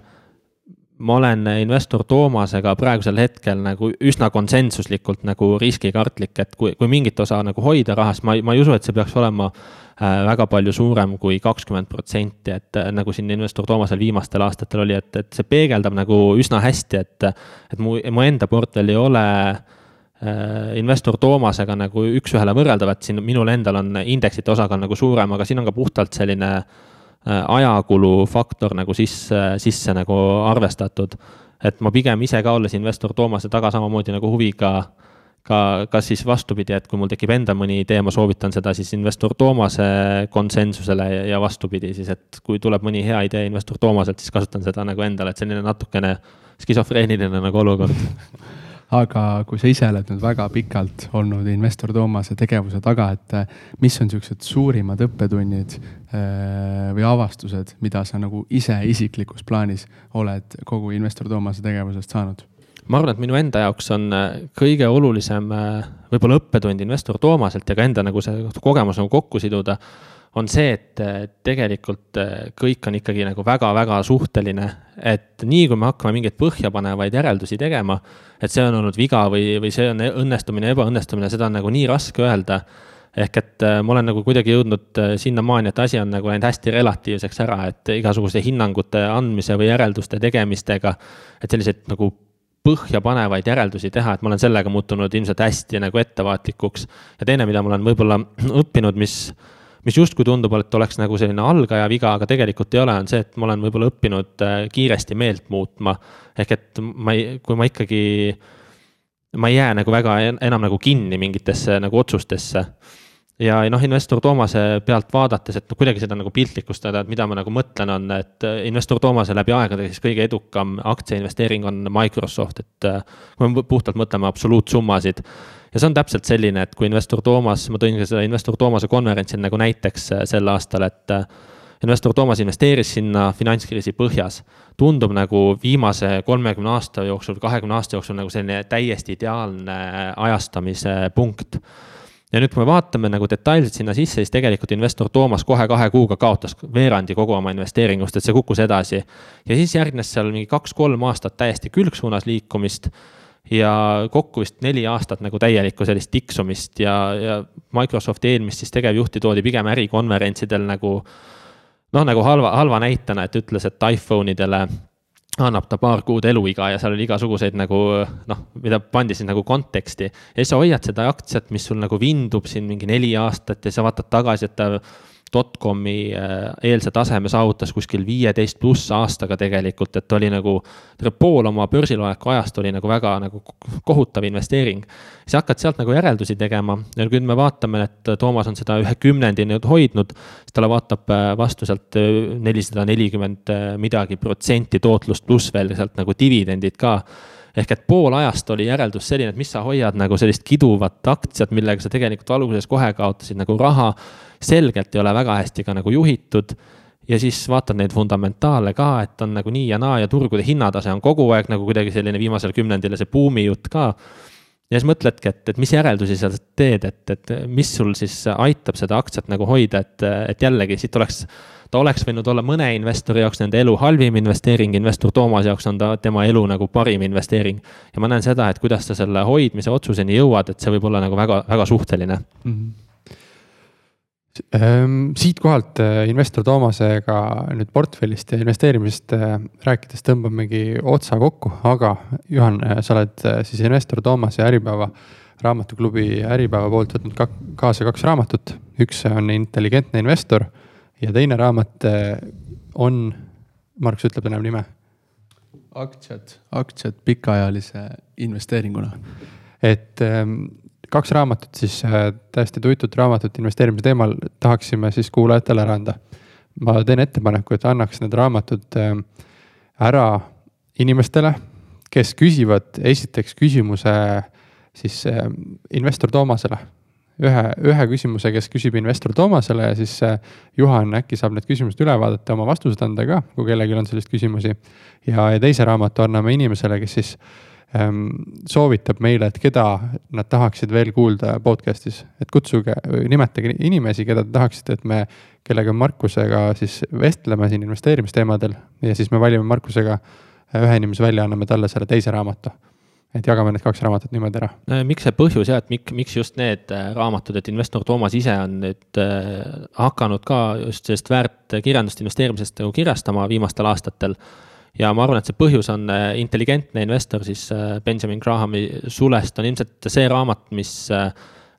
ma olen investor Toomasega praegusel hetkel nagu üsna konsensuslikult nagu riskikartlik, et kui, kui mingit osa nagu hoida rahast, ma, ma ei usu, et see peaks olema äh, väga palju suurem kui kakskümmend protsenti, et äh, nagu siin investor Toomasel viimastel aastatel oli, et, et see peegeldab nagu üsna hästi, et, et mu, mu enda portfell ei ole äh, investor Toomasega nagu üks-ühele võrreldav, et siin minul endal on indeksite osakaal nagu suurem, aga siin on ka puhtalt selline Äh, ajakulu faktor nagu sisse, sisse nagu arvestatud. et ma pigem ise ka, olles investor Toomase taga, samamoodi nagu huviga ka, kas siis vastupidi, et kui mul tekib enda mõni idee, ma soovitan seda siis investor Toomase konsensusele ja, ja vastupidi siis, et kui tuleb mõni hea idee investor Toomaselt, siis kasutan seda nagu endale, et selline natukene skisofreeniline nagu olukord aga kui sa ise oled nüüd väga pikalt olnud investor Toomase tegevuse taga, et eh, mis on siuksed suurimad õppetunnid eh, või avastused, mida sa nagu ise isiklikus plaanis oled kogu investor Toomase tegevusest saanud? Ma arvan, et minu enda jaoks on eh, kõige olulisem võib-olla õppetund investor Toomaselt ja ka enda nagu see kogemus nagu kokku siduda on see, et tegelikult kõik on ikkagi nagu väga-väga suhteline. et nii kui me hakkame mingeid põhjapanevaid järeldusi tegema, et see on olnud viga või, või see on õnnestumine, ebaõnnestumine, seda on nagu nii raske öelda. ehk et äh, ma olen nagu kuidagi jõudnud äh, sinnamaani, et asi on nagu läinud hästi relatiivseks ära, et igasuguste hinnangute andmise või järelduste tegemistega, et selliseid nagu põhjapanevaid järeldusi teha, et ma olen sellega muutunud ilmselt hästi nagu ettevaatlikuks. ja teine, mida ma olen võib-olla õppinud, mis mis justkui tundub, et oleks nagu selline algaja viga, aga tegelikult ei ole, on see, et ma olen võib-olla õppinud äh, kiiresti meelt muutma. ehk et ma ei, kui ma ikkagi, ma ei jää nagu väga enam nagu kinni mingitesse nagu otsustesse ja noh, investor Toomase pealt vaadates, et noh, kuidagi seda nagu piltlikustada, et mida ma nagu mõtlen, on, et äh, investor Toomase läbi aegade siis kõige edukam aktsiainvesteering on Microsoft, et äh, kui me puhtalt mõtleme absoluutsummasid. ja see on täpselt selline, et kui investor Toomas, ma tõin ka seda investor Toomase konverentsil nagu näiteks äh, sel aastal, et investor Toomas investeeris sinna finantskriisi põhjas. tundub nagu viimase kolmekümne aasta jooksul, kahekümne aasta jooksul nagu selline täiesti ideaalne ajastamise punkt ja nüüd, kui me vaatame nagu detailselt sinna sisse, siis tegelikult investor Toomas kohe kahe kuuga kaotas veerandi kogu oma investeeringust, et see kukkus edasi. ja siis järgnes seal mingi kaks-kolm aastat täiesti külgsuunas liikumist ja kokku vist neli aastat nagu täielikku sellist tiksumist ja, ja Microsofti eelmist siis tegevjuhti toodi pigem ärikonverentsidel nagu noh, nagu halva, halva näitena, et ütles, et iPhone idele annab ta paar kuud eluiga ja seal oli igasuguseid nagu noh, mida pandi siis nagu konteksti. ja siis sa hoiad seda aktsiat, mis sul nagu vindub siin mingi neli aastat ja sa vaatad tagasi, et ta dotcomi äh, eelse taseme saavutas kuskil viieteist pluss aastaga tegelikult, et oli nagu pool oma börsiloleku ajast oli nagu väga nagu kohutav investeering. siis hakkad sealt nagu järeldusi tegema ja kui me vaatame, et Toomas on seda ühe kümnendi nüüd hoidnud, siis talle vaatab äh, vastu sealt äh, nelisada nelikümmend midagi protsenti tootlust pluss veel sealt nagu dividendid ka ehk et pool ajast oli järeldus selline, et mis sa hoiad nagu sellist kiduvat aktsiat, millega sa tegelikult alguses kohe kaotasid nagu raha selgelt ei ole väga hästi ka nagu juhitud ja siis vaatad neid fundamentaale ka, et on nagu nii ja naa ja turgude hinnatase on kogu aeg nagu kuidagi selline viimasel kümnendil see buumijutt ka. ja siis mõtledki, et, et mis järeldusi sa teed, et, et mis sul siis aitab seda aktsiat nagu hoida, et, et jällegi siit oleks, ta oleks võinud olla mõne investori jaoks nende elu halvim investeering, investor Toomase jaoks on ta tema elu nagu parim investeering. ja ma näen seda, et kuidas sa selle hoidmise otsuseni jõuad, et see võib olla nagu väga, väga suhteline mm. -hmm siitkohalt äh, investor Toomasega nüüd portfellist ja investeerimisest äh, rääkides tõmbamegi otsa kokku, aga Juhan, äh, sa oled siis investor Toomase Äripäeva raamatuklubi Äripäeva poolt võtnud ka kaasa kaks raamatut. üks on Intelligentne investor ja teine raamat on, Markus ütleb enam nime. aktsiad, aktsiad pikaajalise investeeringuna. et ähm, kaks raamatut siis äh, täiesti tuntud raamatut investeerimise teemal tahaksime siis kuulajatele ära anda. ma teen ettepaneku, et annaks need raamatud äh, ära inimestele, kes küsivad esiteks küsimuse siis äh, investor Toomasele. Ühe, ühe küsimuse, kes küsib investor Toomasele ja siis Juhan äkki saab need küsimused üle vaadata, oma vastused anda ka, kui kellelgi on selliseid küsimusi. ja, ja teise raamatu anname inimesele, kes siis Ehm, soovitab meile, et keda nad tahaksid veel kuulda podcast'is, et kutsuge, nimetage inimesi, keda te tahaksite, et me, kellega Markusega siis vestleme siin investeerimisteemadel. Ja siis me valime Markusega ühe inimese välja, anname talle selle teise raamatu et jagame need kaks raamatut niimoodi ära. miks see põhjus jah, et miks, miks just need äh, raamatud, et investor Toomas ise on nüüd äh, hakanud ka just sellist väärtkirjandust investeerimisest nagu kirjastama viimastel aastatel ja ma arvan, et see põhjus on äh, intelligentne investor siis Benjamin Grahami sulest on ilmselt see raamat, mis äh,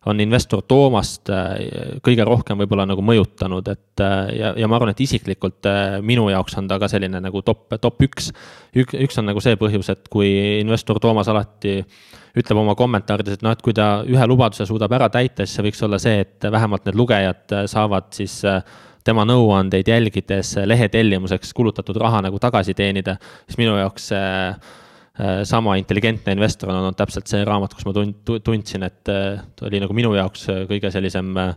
on investor Toomast kõige rohkem võib-olla nagu mõjutanud, et ja, ja ma arvan, et isiklikult minu jaoks on ta ka selline nagu top, top üks. üks, üks on nagu see põhjus, et kui investor Toomas alati ütleb oma kommentaarides, et noh, et kui ta ühe lubaduse suudab ära täita, siis see võiks olla see, et vähemalt need lugejad saavad siis tema nõuandeid jälgides lehetellimuseks kulutatud raha nagu tagasi teenida, siis minu jaoks see äh, sama intelligentne investor on olnud täpselt see raamat, kus ma tund-, tundsin, et äh, ta oli nagu minu jaoks kõige sellisem äh,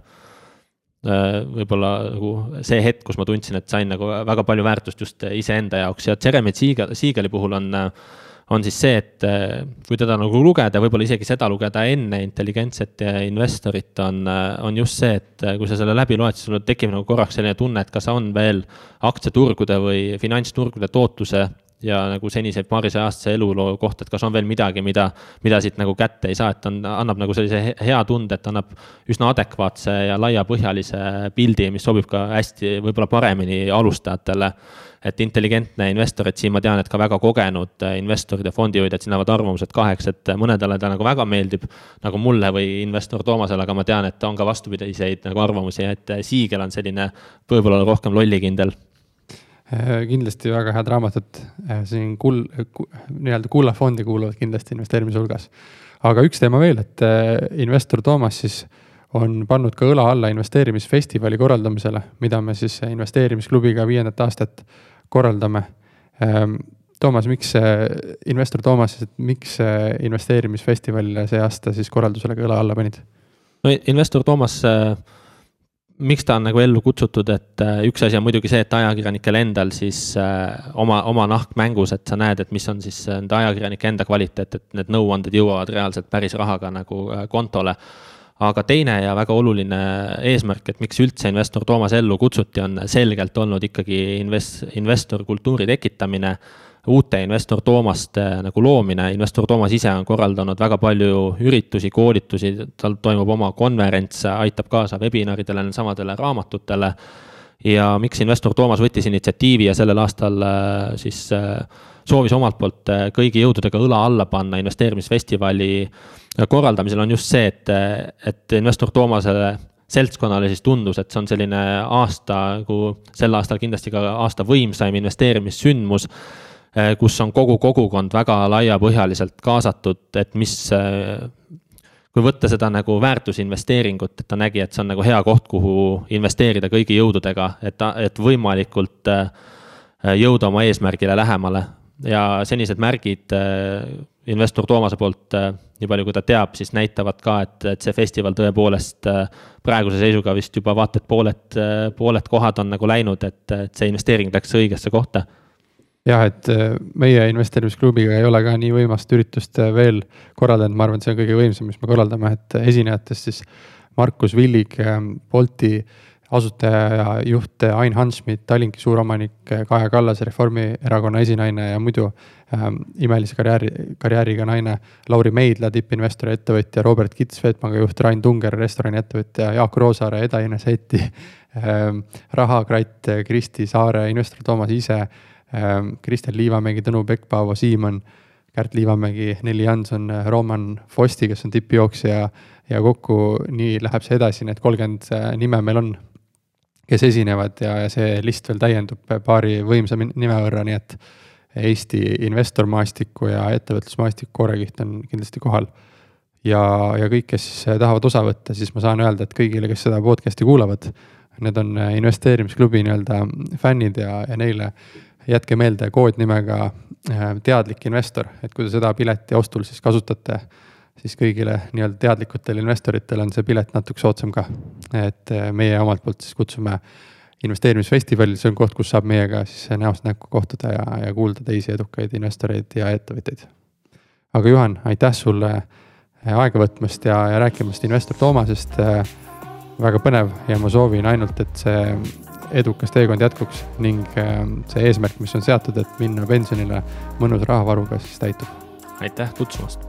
võib-olla nagu see hetk, kus ma tundsin, et sain nagu väga palju väärtust just iseenda jaoks. Ja Jeremy Siegel, Siegeli puhul on äh, on siis see, et äh, kui teda nagu lugeda, võib-olla isegi seda lugeda enne intelligentset investorit, on, äh, on just see, et äh, kui sa selle läbi loed, siis sul tekib nagu korraks selline tunne, et kas on veel aktsiaturgude või finantsturgude tootluse ja nagu senise paarisaja-aastase eluloo kohta, et kas on veel midagi, mida, mida siit nagu kätte ei saa, et on, annab nagu sellise hea tunde, et annab üsna adekvaatse ja laiapõhjalise pildi, mis sobib ka hästi võib-olla paremini alustajatele et intelligentne investor, et siin ma tean, et ka väga kogenud investorid ja fondihoidjad, siin lähevad arvamused kaheks, et mõnedele ta nagu väga meeldib. nagu mulle või investor Toomasele, aga ma tean, et on ka vastupidiseid nagu arvamusi, et Siigel on selline võib-olla rohkem lollikindel kindlasti väga head raamatud, siin kull-, nii-öelda kullafondi kuuluvad kindlasti investeerimise hulgas. aga üks teema veel, et investor Toomas siis on pannud ka õla alla investeerimisfestivali korraldamisele, mida me siis investeerimisklubiga viiendat aastat korraldame. Ehm, Toomas, miks investor Toomas, miks investeerimisfestivalile see aasta siis korraldusele kõla alla panid? no investor Toomas, äh, miks ta on nagu ellu kutsutud, et äh, üks asi on muidugi see, et ajakirjanikel endal siis äh, oma, oma nahk mängus, et sa näed, et mis on siis nende ajakirjanike enda kvaliteet, et need nõuanded jõuavad reaalselt päris rahaga nagu kontole. Aga teine ja väga oluline eesmärk, et miks üldse investor Toomas ellu kutsuti, on selgelt olnud ikkagi invest-, investorkultuuri tekitamine uute investor Toomaste nagu loomine, investor Toomas ise on korraldanud väga palju üritusi, koolitusi, tal toimub oma konverents, aitab kaasa webinaridele, samadele raamatutele. ja miks investor Toomas võttis initsiatiivi ja sellel aastal äh, siis äh, soovis omalt poolt äh, kõigi jõududega õla alla panna investeerimisfestivali korraldamisel, on just see, et, et investor Toomasele seltskonnale siis tundus, et see on selline aasta, nagu sel aastal kindlasti ka aasta võimsaim investeerimissündmus. Äh, kus on kogu kogukond väga laiapõhjaliselt kaasatud, et mis, äh, kui võtta seda nagu väärtusinvesteeringut, et ta nägi, et see on nagu hea koht, kuhu investeerida kõigi jõududega, et, et võimalikult äh, jõuda oma eesmärgile lähemale. Ja senised märgid investor Toomase poolt, nii palju kui ta teab, siis näitavad ka, et, et see festival tõepoolest praeguse seisuga vist juba vaata et pooled, pooled kohad on nagu läinud, et, et see investeering läks õigesse kohta jah, et äh, meie investeerimisklubiga ei ole ka nii võimast üritust äh, veel korraldanud, ma arvan, et see on kõige võimsam, mis me korraldame, et esinejatest siis Markus Villig, Bolti asutaja ja juht Ain Hanschmidt, Tallinki suuromanik äh, Kaja Kallas, Reformierakonna esinaine ja muidu ähm, imelise karjääri, karjääriga naine Lauri Meidla, tippinvestor ja ettevõtja, Robert Kits, Swedbanki juht, Rain Tunger, restorani-ettevõtja, Jaak Roosaare, Eda-Ine Seeti ähm,, Rahakratt, Kristi Saare, investor Toomas ise Kristjan Liivamägi, Tõnu Pekk, Paavo Siimann, Kärt Liivamägi, Nelli Janson, Roman Fosti, kes on tippjooksja ja kokku nii läheb see edasi, need kolmkümmend äh, nime meil on, kes esinevad ja, ja see list veel täiendub paari võimsa nime võrra, nii et Eesti investormaastiku ja ettevõtlusmaastiku koorekiht on kindlasti kohal. ja, ja kõik, kes tahavad osa võtta, siis ma saan öelda, et kõigile, kes seda podcast'i kuulavad, need on investeerimisklubi nii-öelda fännid ja, ja neile jätke meelde koodnimega äh, teadlik investor, et kui te seda pileti ostul siis kasutate, siis kõigile nii-öelda teadlikutel investoritel on see pilet natuke soodsam ka. et äh, meie omalt poolt siis kutsume investeerimisfestivalil, see on koht, kus saab meiega siis näost näkku kohtuda ja, ja kuulda teisi edukaid investoreid ja ettevõtteid. aga Juhan, aitäh sulle äh, aega võtmast ja, ja rääkimast investor Toomasest. väga põnev ja ma soovin ainult, et see edukas teekond jätkuks ning ähm, see eesmärk, mis on seatud, et minna pensionile mõnus rahavaruga, siis täitub. aitäh kutsumast.